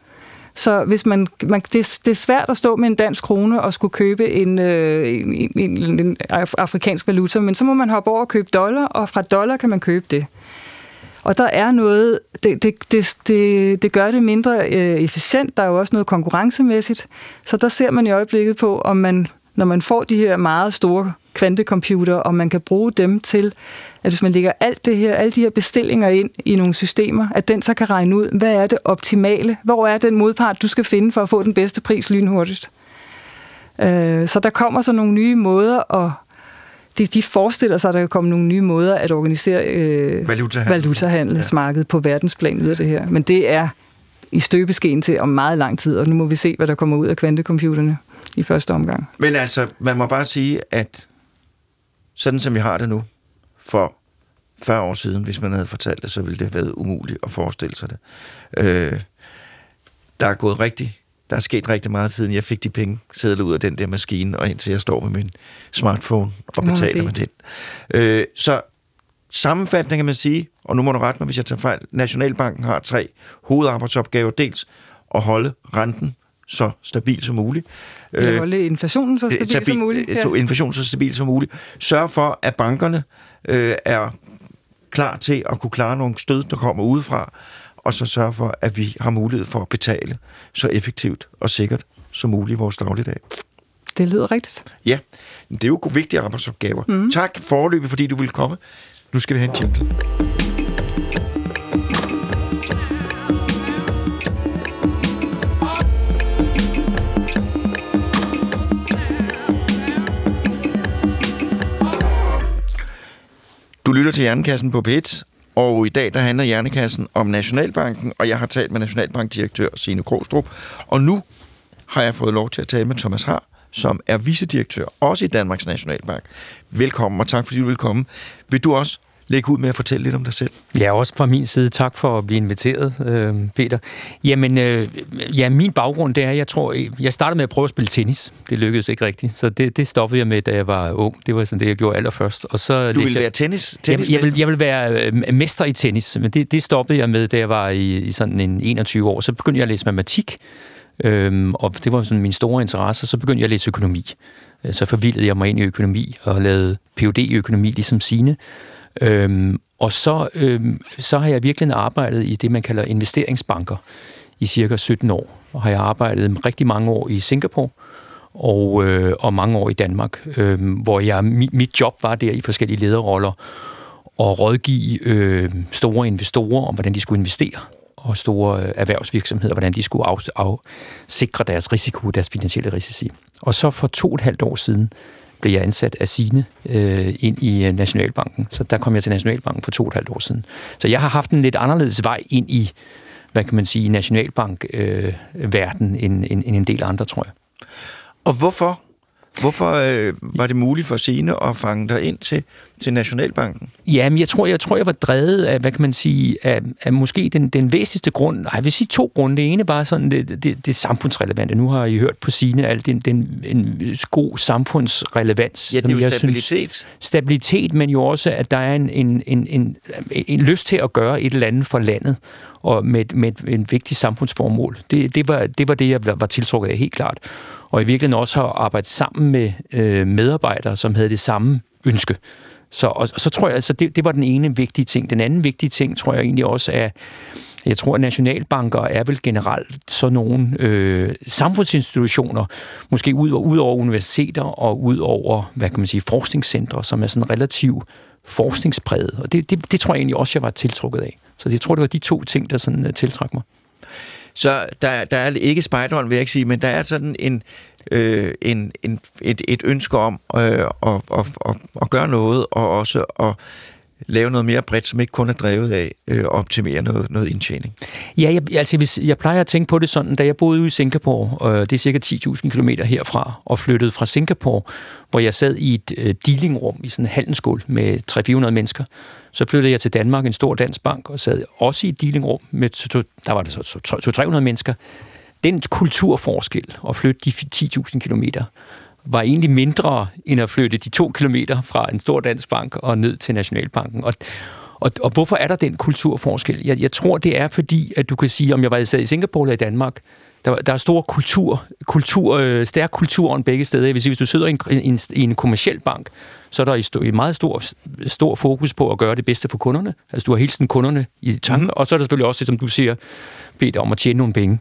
så hvis man, man det, det er svært at stå med en dansk krone og skulle købe en, øh, en, en, en afrikansk valuta, men så må man hoppe over og købe dollar, og fra dollar kan man købe det. Og der er noget, det, det, det, det, det gør det mindre øh, efficient, der er jo også noget konkurrencemæssigt, så der ser man i øjeblikket på, om man, når man får de her meget store kvantecomputer, og man kan bruge dem til, at hvis man lægger alt det her, alle de her bestillinger ind i nogle systemer, at den så kan regne ud, hvad er det optimale? Hvor er den modpart, du skal finde for at få den bedste pris lynhurtigst? Øh, så der kommer så nogle nye måder at de, de forestiller sig, at der kan komme nogle nye måder at organisere øh, valutahandel. valutahandelsmarkedet ja. på verdensplan ud af det her. Men det er i støbeskeen til om meget lang tid, og nu må vi se, hvad der kommer ud af kvantecomputerne i første omgang. Men altså, man må bare sige, at sådan som vi har det nu, for 40 år siden, hvis man havde fortalt det, så ville det have været umuligt at forestille sig det. Øh, der er gået rigtig, der er sket rigtig meget siden jeg fik de penge sædlet ud af den der maskine, og indtil jeg står med min smartphone og betaler med den. Øh, så sammenfattende kan man sige, og nu må du rette mig, hvis jeg tager fejl, Nationalbanken har tre hovedarbejdsopgaver. Dels at holde renten så stabil som muligt. Ja, øh, holde inflationen så stabil, stabil som muligt. Ja. Inflationen så stabil som muligt. Sørg for, at bankerne øh, er klar til at kunne klare nogle stød, der kommer udefra, og så sørge for, at vi har mulighed for at betale så effektivt og sikkert som muligt i vores dagligdag. Det lyder rigtigt. Ja, det er jo vigtige arbejdsopgaver. Mm. Tak forløbet, fordi du ville komme. Nu skal vi have en jingle. Du lytter til Hjernekassen på P1, og i dag der handler Hjernekassen om Nationalbanken, og jeg har talt med Nationalbankdirektør Signe Krostrup, og nu har jeg fået lov til at tale med Thomas Har, som er vicedirektør, også i Danmarks Nationalbank. Velkommen, og tak fordi du vil komme. Vil du også lægge ud med at fortælle lidt om dig selv. Ja, også fra min side. Tak for at blive inviteret, øh, Peter. Jamen, øh, ja, min baggrund, det er, jeg tror, jeg startede med at prøve at spille tennis. Det lykkedes ikke rigtigt, så det, det stoppede jeg med, da jeg var ung. Det var sådan det, jeg gjorde allerførst. Og så du ville være tennis? tennis jeg, jeg, vil, jeg vil være øh, mester i tennis, men det, det stoppede jeg med, da jeg var i, i sådan en 21 år. Så begyndte jeg at læse matematik, Øhm, og det var sådan min store interesse, så begyndte jeg at læse økonomi. Så forvildede jeg mig ind i økonomi og lavede Ph.D. i økonomi, ligesom sine. Øhm, og så, øhm, så har jeg virkelig arbejdet i det, man kalder investeringsbanker i cirka 17 år. Og har jeg arbejdet rigtig mange år i Singapore, og, øh, og mange år i Danmark, øh, hvor jeg, mit, mit job var der i forskellige lederroller, og rådgive øh, store investorer om, hvordan de skulle investere, og store øh, erhvervsvirksomheder, hvordan de skulle af, af, sikre deres risiko, deres finansielle risici. Og så for to og et halvt år siden blev jeg ansat af Sine øh, ind i øh, Nationalbanken. Så der kom jeg til Nationalbanken for to og et halvt år siden. Så jeg har haft en lidt anderledes vej ind i, hvad kan man sige, nationalbank-verden øh, end, end, end en del andre, tror jeg. Og hvorfor Hvorfor øh, var det muligt for Sine at fange dig ind til, til Nationalbanken? Jamen, jeg tror, jeg tror, jeg var drevet af, hvad kan man sige, af, af måske den, den væsentligste grund. Nej, jeg vil sige to grunde. Det ene bare sådan det, det, det samfundsrelevante. Nu har I hørt på Sine alt den, den en god samfundsrelevans. Ja, det er jo stabilitet. Synes, stabilitet, men jo også, at der er en, en, en, en, en lyst til at gøre et eller andet for landet og med, med et vigtigt samfundsformål. Det, det, var, det var det, jeg var tiltrukket af helt klart og i virkeligheden også har arbejdet sammen med øh, medarbejdere, som havde det samme ønske. Så, og, og så tror jeg, altså det, det var den ene vigtige ting. Den anden vigtige ting, tror jeg egentlig også er, jeg tror, at nationalbanker er vel generelt sådan nogle øh, samfundsinstitutioner, måske ud, ud over universiteter og ud over, hvad kan man sige, forskningscentre, som er sådan relativt forskningspræget. Og det, det, det tror jeg egentlig også, jeg var tiltrukket af. Så jeg tror, det var de to ting, der sådan uh, tiltrak mig. Så der, der er ikke spejderen, vil jeg ikke sige, men der er sådan en, øh, en, en, et, et ønske om øh, at, at, at, at gøre noget, og også at lave noget mere bredt, som ikke kun er drevet af øh, at optimere noget, noget indtjening? Ja, jeg, altså, hvis, jeg plejer at tænke på det sådan, da jeg boede i Singapore, øh, det er cirka 10.000 km herfra, og flyttede fra Singapore, hvor jeg sad i et øh, dealingrum i sådan en handelsskål med 300-400 mennesker, så flyttede jeg til Danmark, en stor dansk bank, og sad også i et dealingrum med, der var det så 300 mennesker. Den kulturforskel at flytte de 10.000 kilometer, var egentlig mindre end at flytte de to kilometer fra en stor dansk bank og ned til Nationalbanken. Og, og, og hvorfor er der den kulturforskel? Jeg, jeg tror, det er fordi, at du kan sige, om jeg var i Singapore eller i Danmark, der, der er stor kultur, kultur øh, stærk kulturen begge steder. Jeg vil sige, hvis du sidder i en, en, i en kommersiel bank, så er der i, i meget stor, stor fokus på at gøre det bedste for kunderne. Altså, du har hele tiden kunderne i tanken, mm. og så er der selvfølgelig også det, som du siger, bedt om at tjene nogle penge.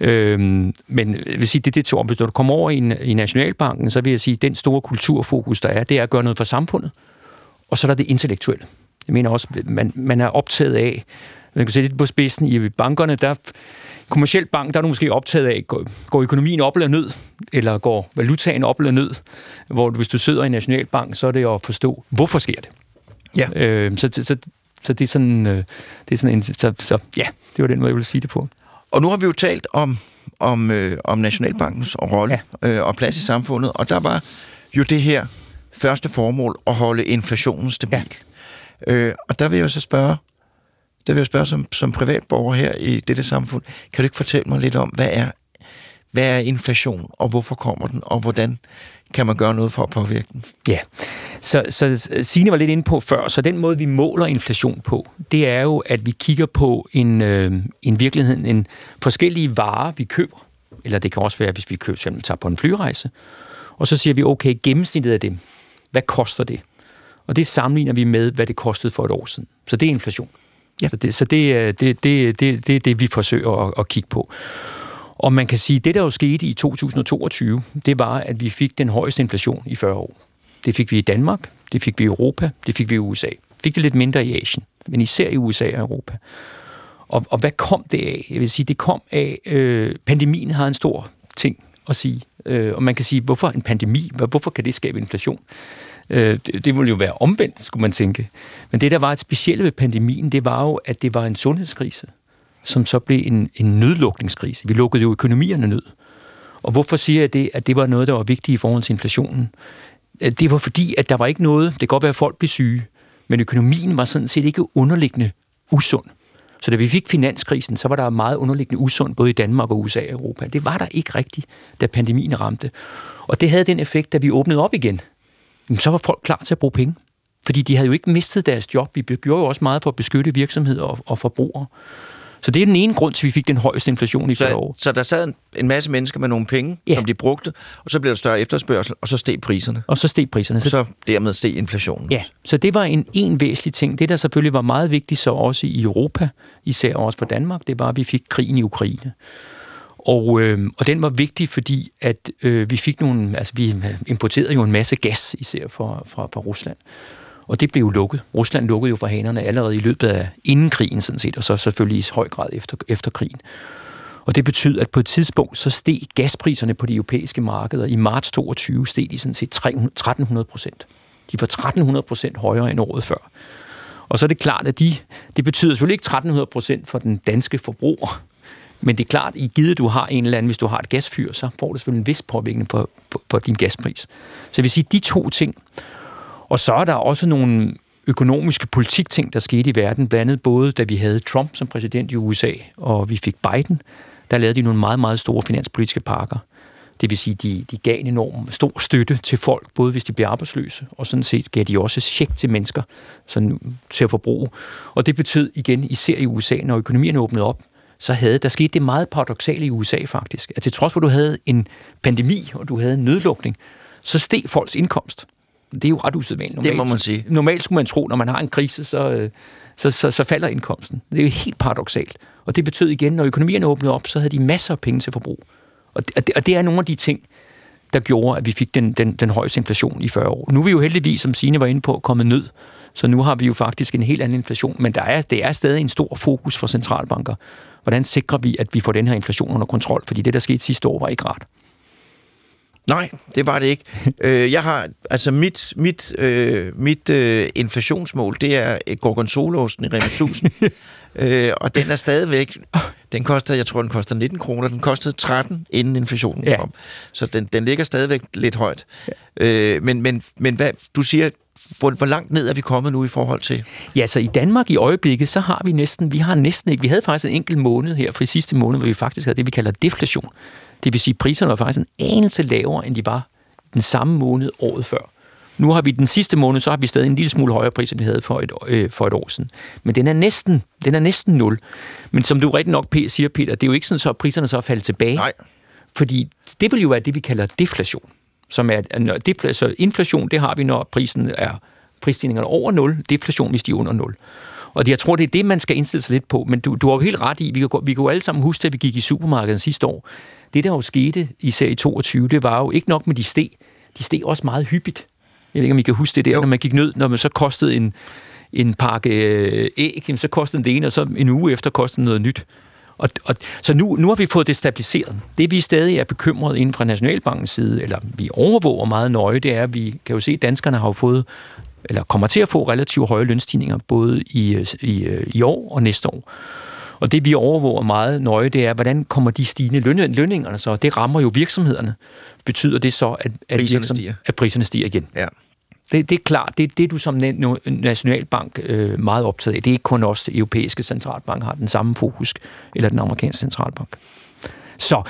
Øhm, men jeg vil sige, det er det to. Hvis du kommer over i, i Nationalbanken, så vil jeg sige, at den store kulturfokus, der er, det er at gøre noget for samfundet. Og så er der det intellektuelle. Jeg mener også, man, man er optaget af, man kan se lidt på spidsen i bankerne, der kommersiel bank, der er du måske optaget af, går, går økonomien op eller ned, eller går valutaen op eller ned, hvor hvis du sidder i en nationalbank, så er det at forstå, hvorfor sker det. Ja. Øh, så, så, så det er sådan, øh, det er sådan en, så, så ja, det var den måde, jeg ville sige det på. Og nu har vi jo talt om, om, øh, om Nationalbankens rolle ja. øh, og plads i samfundet, og der var jo det her første formål at holde inflationen stabil. Ja. Øh, og der vil jeg så spørge, vil jeg spørge som, som privatborger her i dette samfund, kan du ikke fortælle mig lidt om, hvad er, hvad er inflation, og hvorfor kommer den, og hvordan kan man gøre noget for at påvirke den? Ja, så, så Signe var lidt inde på før, så den måde, vi måler inflation på, det er jo, at vi kigger på en, øh, en virkelighed, en forskellige varer, vi køber, eller det kan også være, hvis vi køber, eksempel tager på en flyrejse, og så siger vi, okay, gennemsnittet af dem, hvad koster det? Og det sammenligner vi med, hvad det kostede for et år siden. Så det er inflation. Ja. Så, det, så det, øh, det, det, det, det er det, vi forsøger at, at kigge på. Og man kan sige, at det, der jo skete i 2022, det var, at vi fik den højeste inflation i 40 år. Det fik vi i Danmark, det fik vi i Europa, det fik vi i USA. Fik det lidt mindre i Asien, men især i USA og Europa. Og, og hvad kom det af? Jeg vil sige, det kom af, øh, pandemien har en stor ting at sige. Øh, og man kan sige, hvorfor en pandemi? Hvorfor kan det skabe inflation? Øh, det, det ville jo være omvendt, skulle man tænke. Men det, der var et specielt ved pandemien, det var jo, at det var en sundhedskrise, som så blev en, en nødlukningskrise. Vi lukkede jo økonomierne ned. Og hvorfor siger jeg det, at det var noget, der var vigtigt i forhold til inflationen? Øh, det var fordi, at der var ikke noget, det kan godt være, at folk blev syge, men økonomien var sådan set ikke underliggende usund. Så da vi fik finanskrisen, så var der meget underliggende usund, både i Danmark og USA og Europa. Det var der ikke rigtigt, da pandemien ramte. Og det havde den effekt, da vi åbnede op igen så var folk klar til at bruge penge. Fordi de havde jo ikke mistet deres job. Vi gjorde jo også meget for at beskytte virksomheder og, og forbrugere. Så det er den ene grund til, at vi fik den højeste inflation i 40 Så, år. så der sad en, en masse mennesker med nogle penge, ja. som de brugte, og så blev der større efterspørgsel, og så steg priserne. Og så steg priserne. Så, Så dermed steg inflationen. ja, så det var en, en væsentlig ting. Det, der selvfølgelig var meget vigtigt så også i Europa, især også for Danmark, det var, at vi fik krigen i Ukraine. Og, øh, og den var vigtig, fordi at øh, vi fik nogle, altså vi importerede jo en masse gas, især fra, fra, fra Rusland. Og det blev jo lukket. Rusland lukkede jo for hanerne allerede i løbet af inden krigen, sådan set, og så selvfølgelig i høj grad efter, efter krigen. Og det betyder, at på et tidspunkt, så steg gaspriserne på de europæiske markeder. I marts 22 steg de sådan set 300 1300 procent. De var 1300 procent højere end året før. Og så er det klart, at de, det betyder selvfølgelig ikke 1300 procent for den danske forbruger. Men det er klart, i givet du har en eller anden, hvis du har et gasfyr, så får du selvfølgelig en vis påvirkning på, på, på din gaspris. Så jeg vil sige, de to ting. Og så er der også nogle økonomiske politikting, der skete i verden, blandt andet både da vi havde Trump som præsident i USA, og vi fik Biden, der lavede de nogle meget, meget store finanspolitiske pakker. Det vil sige, de, de gav en enorm stor støtte til folk, både hvis de bliver arbejdsløse, og sådan set gav de også check til mennesker sådan, til at forbruge. Og det betød igen, især i USA, når økonomien åbnede op, så havde der skete det meget paradoxale i USA faktisk, at til trods for, at du havde en pandemi, og du havde en nødlukning, så steg folks indkomst. Det er jo ret usædvanligt. Det må man sige. Normalt skulle man tro, når man har en krise, så, øh, så, så, så falder indkomsten. Det er jo helt paradoxalt. Og det betød igen, når økonomien åbnede op, så havde de masser af penge til forbrug. Og det, og det, og det er nogle af de ting, der gjorde, at vi fik den, den, den højeste inflation i 40 år. Nu er vi jo heldigvis, som Signe var inde på, kommet ned. Så nu har vi jo faktisk en helt anden inflation. Men der er, det er stadig en stor fokus for centralbanker. Hvordan sikrer vi, at vi får den her inflation under kontrol? Fordi det, der skete sidste år, var ikke rart. Nej, det var det ikke. [LAUGHS] øh, jeg har, altså mit, mit, øh, mit øh, inflationsmål, det er gorgonzolaosten i Rema 1000. [LAUGHS] øh, og den er stadigvæk, den koster, jeg tror, den koster 19 kroner. Den kostede 13, inden inflationen Ja. kom. Så den, den ligger stadigvæk lidt højt. Øh, men, men, men hvad, du siger, hvor, hvor langt ned er vi kommet nu i forhold til? Ja, så i Danmark i øjeblikket, så har vi næsten, vi har næsten ikke, vi havde faktisk en enkelt måned her, for i sidste måned, hvor vi faktisk havde det, vi kalder deflation. Det vil sige, at priserne var faktisk en anelse lavere, end de var den samme måned året før. Nu har vi den sidste måned, så har vi stadig en lille smule højere pris, end vi havde for et, øh, for et år siden. Men den er næsten, den er næsten nul. Men som du rigtig nok siger, Peter, det er jo ikke sådan, så at priserne så er faldet tilbage. Nej. Fordi det vil jo være det, vi kalder deflation. Som er, når defla- så inflation, det har vi, når prisen er prisstigningerne over 0, deflation, hvis de er under 0. Og det- jeg tror, det er det, man skal indstille sig lidt på. Men du, du har jo helt ret i, vi gå- vi jo alle sammen huske, at vi gik i supermarkedet sidste år. Det, der jo skete, især i 22, det var jo ikke nok med de steg. De steg også meget hyppigt. Jeg ved ikke, om I kan huske det der, Jo. når man gik ned, når man så kostede en, en pakke øh, æg, så kostede den det ene, og så en uge efter kostede noget nyt. Og, og, så nu, nu har vi fået det stabiliseret. Det vi stadig er bekymret inden fra Nationalbankens side, eller vi overvåger meget nøje, det er, at vi kan jo se, at danskerne har jo fået, eller kommer til at få relativt høje lønstigninger, både i, i, i år og næste år. Og det vi overvåger meget nøje, det er, hvordan kommer de stigende løn, lønningerne så? Det rammer jo virksomhederne. Betyder det så, at, at, Priserne stiger. at priserne stiger igen? Ja. Det, det er klart, det er det, du som na- nationalbank øh, meget optaget af. Det er ikke kun os, det europæiske centralbank har den samme fokus, eller den amerikanske centralbank. Så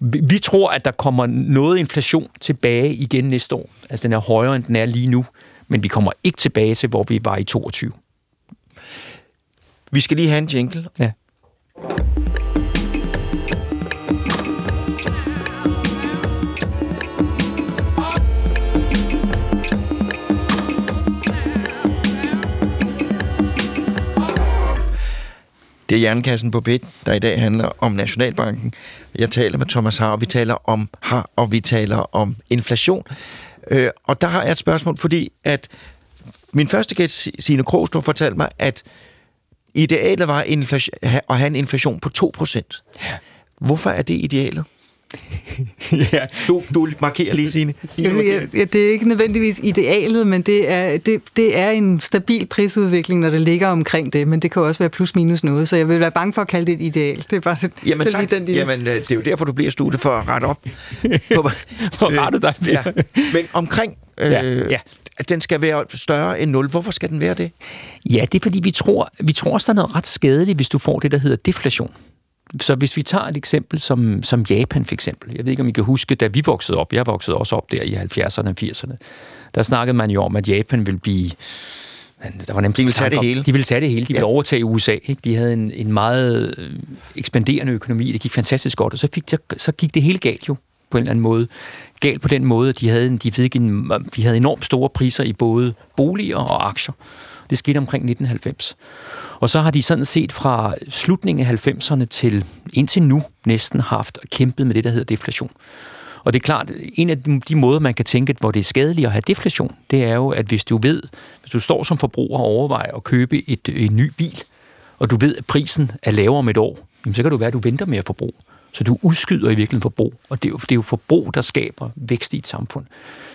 vi, vi tror, at der kommer noget inflation tilbage igen næste år. Altså den er højere, end den er lige nu, men vi kommer ikke tilbage til, hvor vi var i 22. Vi skal lige have en jingle. Ja. Det er Jernkassen på BIT, der i dag handler om Nationalbanken. Jeg taler med Thomas Har, og vi taler om har, og vi taler om inflation. Øh, og der har jeg et spørgsmål, fordi at min første gæst, Signe Krogstor, fortalte mig, at idealet var at have en inflation på 2%. Hvorfor er det idealet? Ja. Du, du markerer lige, Signe. Ja, ja, det er ikke nødvendigvis idealet, men det er, det, det er en stabil prisudvikling, når det ligger omkring det, men det kan også være plus minus noget, så jeg vil være bange for at kalde det et ideal. Det er bare det, Jamen tak. den lille- Jamen, øh, det er jo derfor, du bliver studiet for at rette op. på, [LAUGHS] For at rette dig, ja. Men omkring, øh, Ja, ja. at den skal være større end 0. Hvorfor skal den være det? Ja, det er fordi, vi tror, vi tror også, der er noget ret skadeligt, hvis du får det, der hedder deflation. Så hvis vi tager et eksempel som, som Japan for eksempel. Jeg ved ikke, om I kan huske, da vi voksede op, jeg voksede også op der i 70'erne og 80'erne, der snakkede man jo om, at Japan ville blive der var nemt De ville tage det om- hele. De ville tage det hele. De ville Ja. overtage USA. Ikke? De havde en, en meget øh, ekspanderende økonomi. Det gik fantastisk godt. Og så, fik, så, så gik det hele galt jo på en eller anden måde. Galt på den måde, at de havde, en, de, fik en, de havde enormt store priser i både boliger og aktier. Det skete omkring 1990. Og så har de sådan set fra slutningen af 90'erne til indtil nu næsten haft og kæmpet med det, der hedder deflation. Og det er klart, en af de, måder, man kan tænke, hvor det er skadeligt at have deflation, det er jo, at hvis du ved, hvis du står som forbruger og overvejer at købe et, en ny bil, og du ved, at prisen er lavere om et år, jamen, så kan du være, at du venter med at forbruge. Så du udskyder i virkeligheden forbrug, og det er, jo, det er jo forbrug, der skaber vækst i et samfund.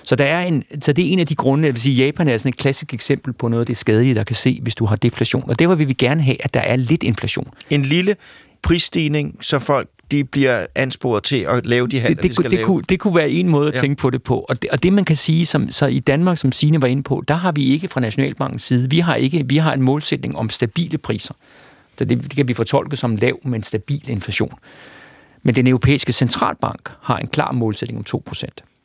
Så, der er en, så det er en af de grunde, jeg vil sige, Japan er sådan et klassisk eksempel på noget af det skadelige, der kan se, hvis du har deflation. Og derfor vil vi gerne have, at der er lidt inflation. En lille prisstigning, så folk de bliver ansporet til at lave de handler, det, det, de skal det, lave. kunne, det kunne være en måde at Ja. ja. tænke på det på. Og det, og det man kan sige, som, så i Danmark, som Signe var inde på, der har vi ikke fra Nationalbankens side, vi har, ikke, vi har en målsætning om stabile priser. Så det, det kan vi fortolke som lav, men stabil inflation. Men den europæiske centralbank har en klar målsætning om 2%.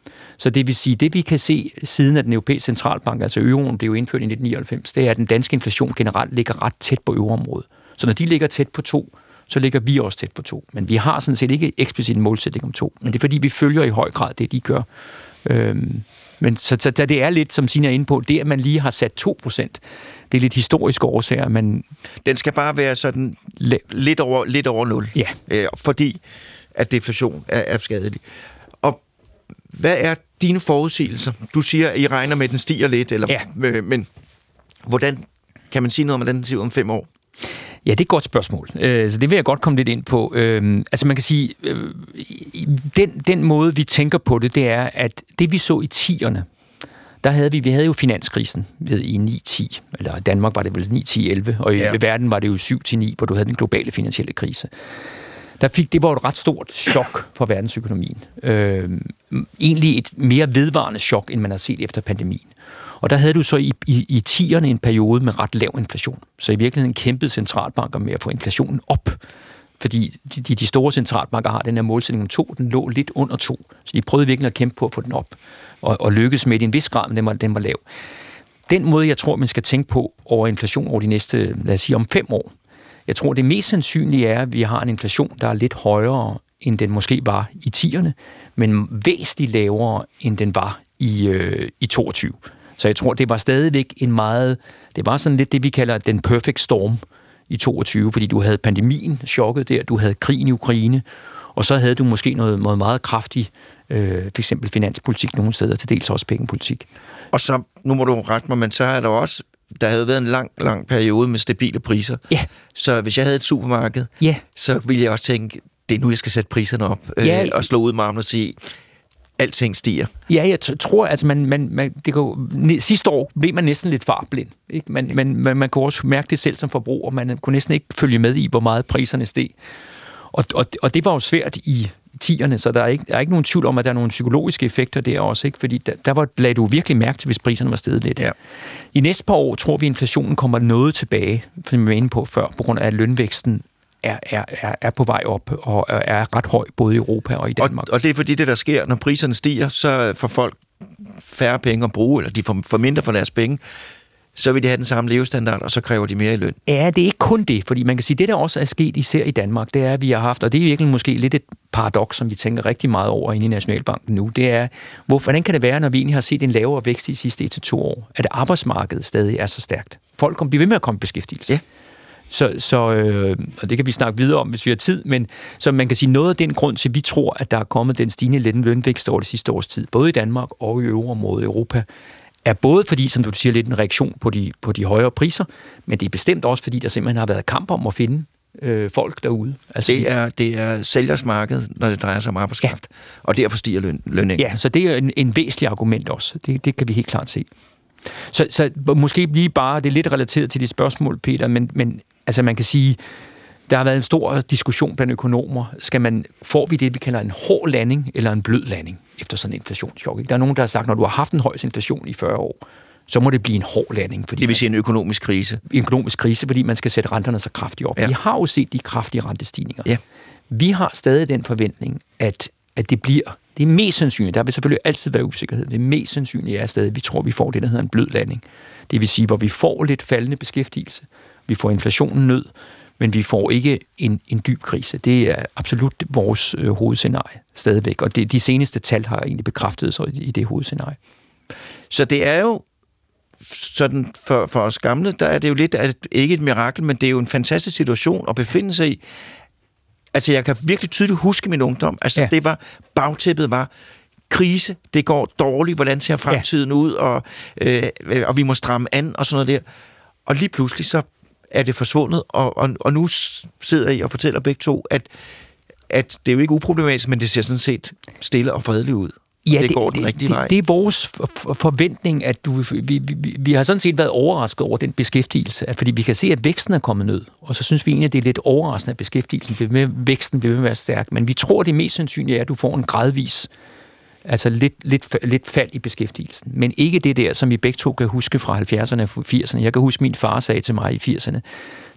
Så det vil sige, det vi kan se siden at den europæiske centralbank, altså euroen blev indført i 1999, det er, at den danske inflation generelt ligger ret tæt på euroområdet. Så når de ligger tæt på 2, så ligger vi også tæt på 2. Men vi har sådan set ikke eksplicit en målsætning om 2. Men det er fordi, vi følger i høj grad det, de gør. Øhm, men så, så, så det er lidt, som Sina er inde på, det at man lige har sat 2%, det er lidt historiske årsager, men Den skal bare være sådan lidt over, lidt over 0. ja, øh, fordi at deflation er, er skadelig. Hvad er dine forudsigelser? Du siger, at I regner med, at den stiger lidt, eller, Ja. øh, men hvordan kan man sige noget om, hvordan den ser ud om fem år? Ja, det er et godt spørgsmål. Øh, så det vil jeg godt komme lidt ind på. Øh, altså man kan sige, øh, den, den måde vi tænker på det, det er, at det vi så i 10'erne, der havde vi, vi havde jo finanskrisen ved, i 9-10, eller i Danmark var det vel 9-10-11, og i ja. verden var det jo 7-9, hvor du havde den globale finansielle krise. Der fik, det var et ret stort chok for verdensøkonomien. Øh, egentlig et mere vedvarende chok, end man har set efter pandemien. Og der havde du så i, i, i 10'erne en periode med ret lav inflation. Så i virkeligheden kæmpede centralbanker med at få inflationen op. Fordi de, de, de store centralbanker har den her målsætning om to, den lå lidt under to. Så de prøvede virkelig at kæmpe på at få den op. Og, og lykkedes med det i en vis grad, men den var, den var lav. Den måde, jeg tror, man skal tænke på over inflation over de næste, lad os sige, om fem år, jeg tror, det mest sandsynlige er, at vi har en inflation, der er lidt højere, end den måske var i 10'erne, men væsentligt lavere, end den var i, øh, i 22. Så jeg tror, det var stadigvæk en meget... Det var sådan lidt det, vi kalder den perfect storm i 22, fordi du havde pandemien, chokket der, du havde krigen i Ukraine, og så havde du måske noget, noget meget kraftig, øh, for eksempel finanspolitik nogle steder, til dels også pengepolitik. Og så, nu må du rette mig, men så er der også, der havde været en lang, lang periode med stabile priser. Ja. Så hvis jeg havde et supermarked, Ja, så ville jeg også tænke, det er nu, jeg skal sætte priserne op, Ja. øh, og slå ud med armene og sige, alting stiger. Ja, jeg tror, altså man, man, man det ne, sidste år blev man næsten lidt farblind. Ikke? Man, man, man, man kunne også mærke det selv som forbruger. Man kunne næsten ikke følge med i, hvor meget priserne steg. Og, og, og det var jo svært i 10'erne, så der er, ikke, der er ikke nogen tvivl om, at der er nogle psykologiske effekter der også. Ikke? Fordi der, der var, lagde du virkelig mærke til, hvis priserne var steget lidt. Ja. I næste par år tror vi, at inflationen kommer noget tilbage, som vi var inde på før, på grund af, at lønvæksten er, er, er, er på vej op og er- ret høj både i Europa og i Og, Danmark. og det er fordi, det der sker, når priserne stiger, så får folk færre penge at bruge, eller de får, får mindre for deres penge, så vil de have den samme levestandard, og så kræver de mere i løn. Ja, det er ikke kun det, fordi man kan sige, det der også er sket især i Danmark, det er, at vi har haft, og det er virkelig måske lidt et paradoks, som vi tænker rigtig meget over inde i Nationalbanken nu, det er, hvor, hvordan kan det være, når vi egentlig har set en lavere vækst i de sidste 1-2 år, at arbejdsmarkedet stadig er så stærkt? Folk kommer, bliver ved med at komme i beskæftigelse. Ja. Så, så øh, og det kan vi snakke videre om, hvis vi har tid, men så man kan sige, noget af den grund til, at vi tror, at der er kommet den stigende lønvækst over det sidste års tid, både i Danmark og i øvreområdet i Europa, er både fordi, som du siger, lidt en reaktion på de, på de højere priser, men det er bestemt også fordi, der simpelthen har været kamp om at finde øh, folk derude. Altså, Det er, det er sælgers marked, når det drejer sig om arbejdskraft, ja. og derfor stiger løn, lønningen. Ja, så det er en, en væsentlig argument også. Det, det kan vi helt klart se. Så, så måske lige bare, det er lidt relateret til de spørgsmål, Peter, men, men altså man kan sige, der har været en stor diskussion blandt økonomer. Skal man, får vi det, vi kalder en hård landing eller en blød landing efter sådan en inflationschok? Ikke? Der er nogen, der har sagt, når du har haft en høj inflation i 40 år, så må det blive en hård landing, fordi Det vil sige en økonomisk krise. en økonomisk krise, fordi man skal sætte renterne så kraftigt op. Ja. Vi har jo set de kraftige rentestigninger. Ja. Vi har stadig den forventning, at, at det bliver Det er mest sandsynligt. Der vil selvfølgelig altid være usikkerhed. Det mest sandsynlige er stadig, at vi tror, at vi får det, der hedder en blød landing. Det vil sige, hvor vi får lidt faldende beskæftigelse. Vi får inflationen ned, men vi får ikke en, en dyb krise. Det er absolut vores øh, hovedscenarie stadigvæk. Og det, de seneste tal har egentlig bekræftet sig i, i det hovedscenarie. Så det er jo sådan for, for os gamle, der er det jo lidt, at, ikke et mirakel, men det er jo en fantastisk situation at befinde sig i. Altså, jeg kan virkelig tydeligt huske min ungdom. Altså, ja. det var, bagtæppet var, krise, det går dårligt, hvordan ser fremtiden ja. ud, og, øh, og vi må stramme an, og sådan noget der. Og lige pludselig, så er det forsvundet, og, og, og nu sidder I og fortæller begge to, at, at det er jo ikke uproblematisk, men det ser sådan set stille og fredeligt ud. Ja, det, det går den rigtige det, vej. Det er vores forventning, at du, vi, vi, vi har sådan set været overrasket over den beskæftigelse, fordi vi kan se, at væksten er kommet ned, og så synes vi egentlig, at det er lidt overraskende, at beskæftigelsen bliver med, væksten bliver med at være stærk, men vi tror, det mest sandsynlige er, at du får en gradvis Altså lidt, lidt, lidt fald i beskæftigelsen. Men ikke det der, som vi begge to kan huske fra 70'erne og 80'erne. Jeg kan huske, min far sagde til mig i 80'erne,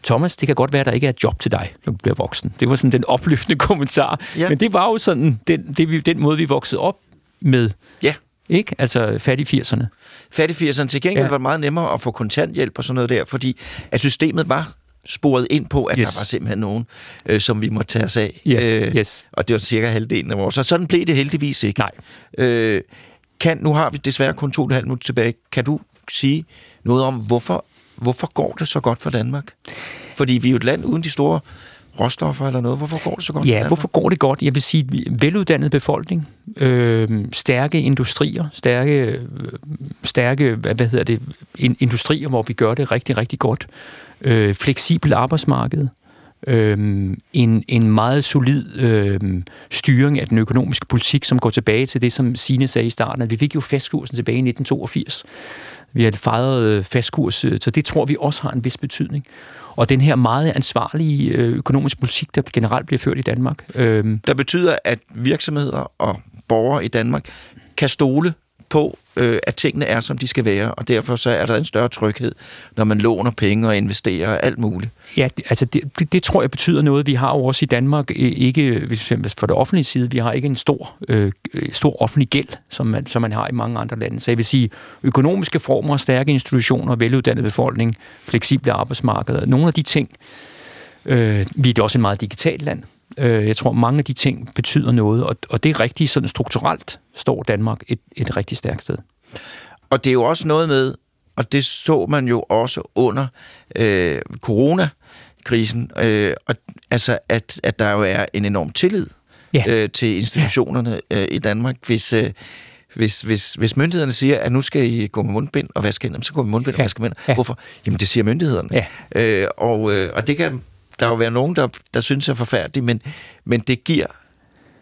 Thomas, det kan godt være, at der ikke er et job til dig, når du bliver voksen. Det var sådan den opløftende [LAUGHS] kommentar. Ja. Men det var jo sådan den, det, den måde, vi voksede op med. Ja. Ikke? Altså fat i 80'erne. Fat i 80'erne. Til gengæld ja. var det meget nemmere at få kontanthjælp og sådan noget der, fordi at systemet var sporet ind på, at yes. der var simpelthen nogen, øh, som vi måtte tage os af. Yes. Øh, yes. Og det var cirka halvdelen af vores. Så sådan blev det heldigvis ikke. Nej. Øh, kan, nu har vi desværre kun to og halv minut tilbage. Kan du sige noget om, hvorfor, hvorfor går det så godt for Danmark? Fordi vi er jo et land uden de store råstoffer eller noget. Hvorfor går det så godt? Ja, hvorfor går det godt? Jeg vil sige, veluddannet befolkning, øh, stærke industrier, stærke, øh, stærke hvad, hedder det, industrier, hvor vi gør det rigtig, rigtig godt. Øh, fleksibel arbejdsmarked. Øh, en, en meget solid øh, styring af den økonomiske politik, som går tilbage til det, som Sine sagde i starten, at vi fik jo fastkursen tilbage i 1982. Vi har fejret øh, fastkurs, så det tror vi også har en vis betydning og den her meget ansvarlige øh, økonomiske politik, der generelt bliver ført i Danmark. Øhm, der betyder, at virksomheder og borgere i Danmark kan stole på, øh, at tingene er, som de skal være, og derfor så er der en større tryghed, når man låner penge og investerer alt muligt. Ja, det, altså det, det, det tror jeg betyder noget. Vi har jo også i Danmark øh, ikke, hvis for det offentlige side, vi har ikke en stor, øh, øh, stor offentlig gæld, som man, som man har i mange andre lande. Så jeg vil sige, økonomiske former, stærke institutioner, veluddannet befolkning, fleksible arbejdsmarkeder, nogle af de ting, øh, vi er også et meget digitalt land, Øh, jeg tror, mange af de ting betyder noget, og, og det er rigtigt sådan strukturelt står Danmark et, et rigtig stærkt sted. Og det er jo også noget med, og det så man jo også under øh, coronakrisen, øh, og, altså at, at der jo er en enorm tillid ja. øh, til institutionerne øh, i Danmark, hvis... Øh, hvis, hvis, hvis myndighederne siger, at nu skal I gå med mundbind og vaske hænder, så går vi med mundbind ja. og vaske hænder. Ja. Hvorfor? Jamen, det siger myndighederne. Ja. Øh, og, øh, og det kan der vil være nogen, der, der synes er forfærdeligt, men, men det giver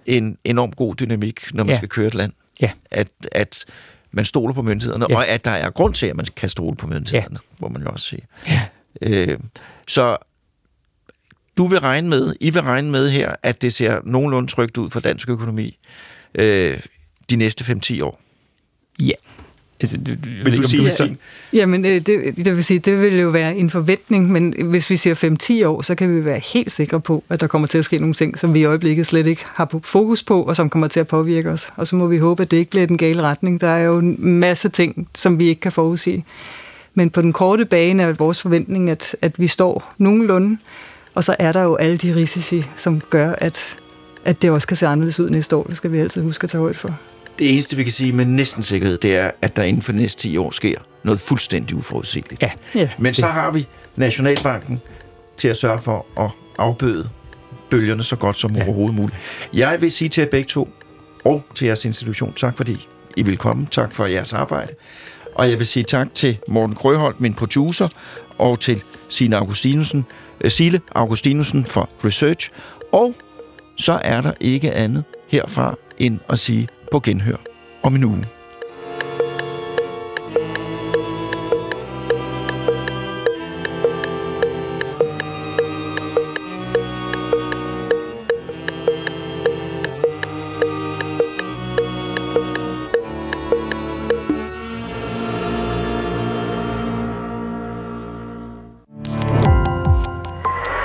en enorm god dynamik, når man ja. skal køre et land. Ja. At, at man stoler på myndighederne, ja. og at der er grund til, at man kan stole på myndighederne, ja. må man jo også sige. Ja. Øh, så du vil regne med, I vil regne med her, at det ser nogenlunde trygt ud for dansk økonomi øh, de næste 5-10 år. Ja, Altså, du, vil du ikke, sige, du sige? Jamen, øh, det, det vil sige, det vil jo være en forventning, men hvis vi siger 5-10 år, så kan vi være helt sikre på, at der kommer til at ske nogle ting, som vi i øjeblikket slet ikke har fokus på, og som kommer til at påvirke os. Og så må vi håbe, at det ikke bliver den gale retning. Der er jo en masse ting, som vi ikke kan forudsige. Men på den korte bane er vores forventning, at, at vi står nogenlunde, og så er der jo alle de risici, som gør, at, at det også kan se anderledes ud næste år. Det skal vi altid huske at tage højde for. Det eneste, vi kan sige med næsten sikkerhed, det er, at der inden for de næste 10 år sker noget fuldstændig uforudsigeligt. Ja. ja. Men så har vi Nationalbanken til at sørge for at afbøde bølgerne så godt som ja. overhovedet muligt. Jeg vil sige til jer begge to, og til jeres institution, tak fordi I vil komme. Tak for jeres arbejde. Og jeg vil sige tak til Morten Grøholt, min producer, og til Sine Augustinusen, uh, Sile Augustinusen for research. Og så er der ikke andet herfra end at sige på genhør om en uge.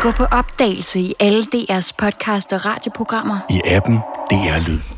Gå på opdagelse i alle DR's podcast og radioprogrammer. I appen DR Lyd.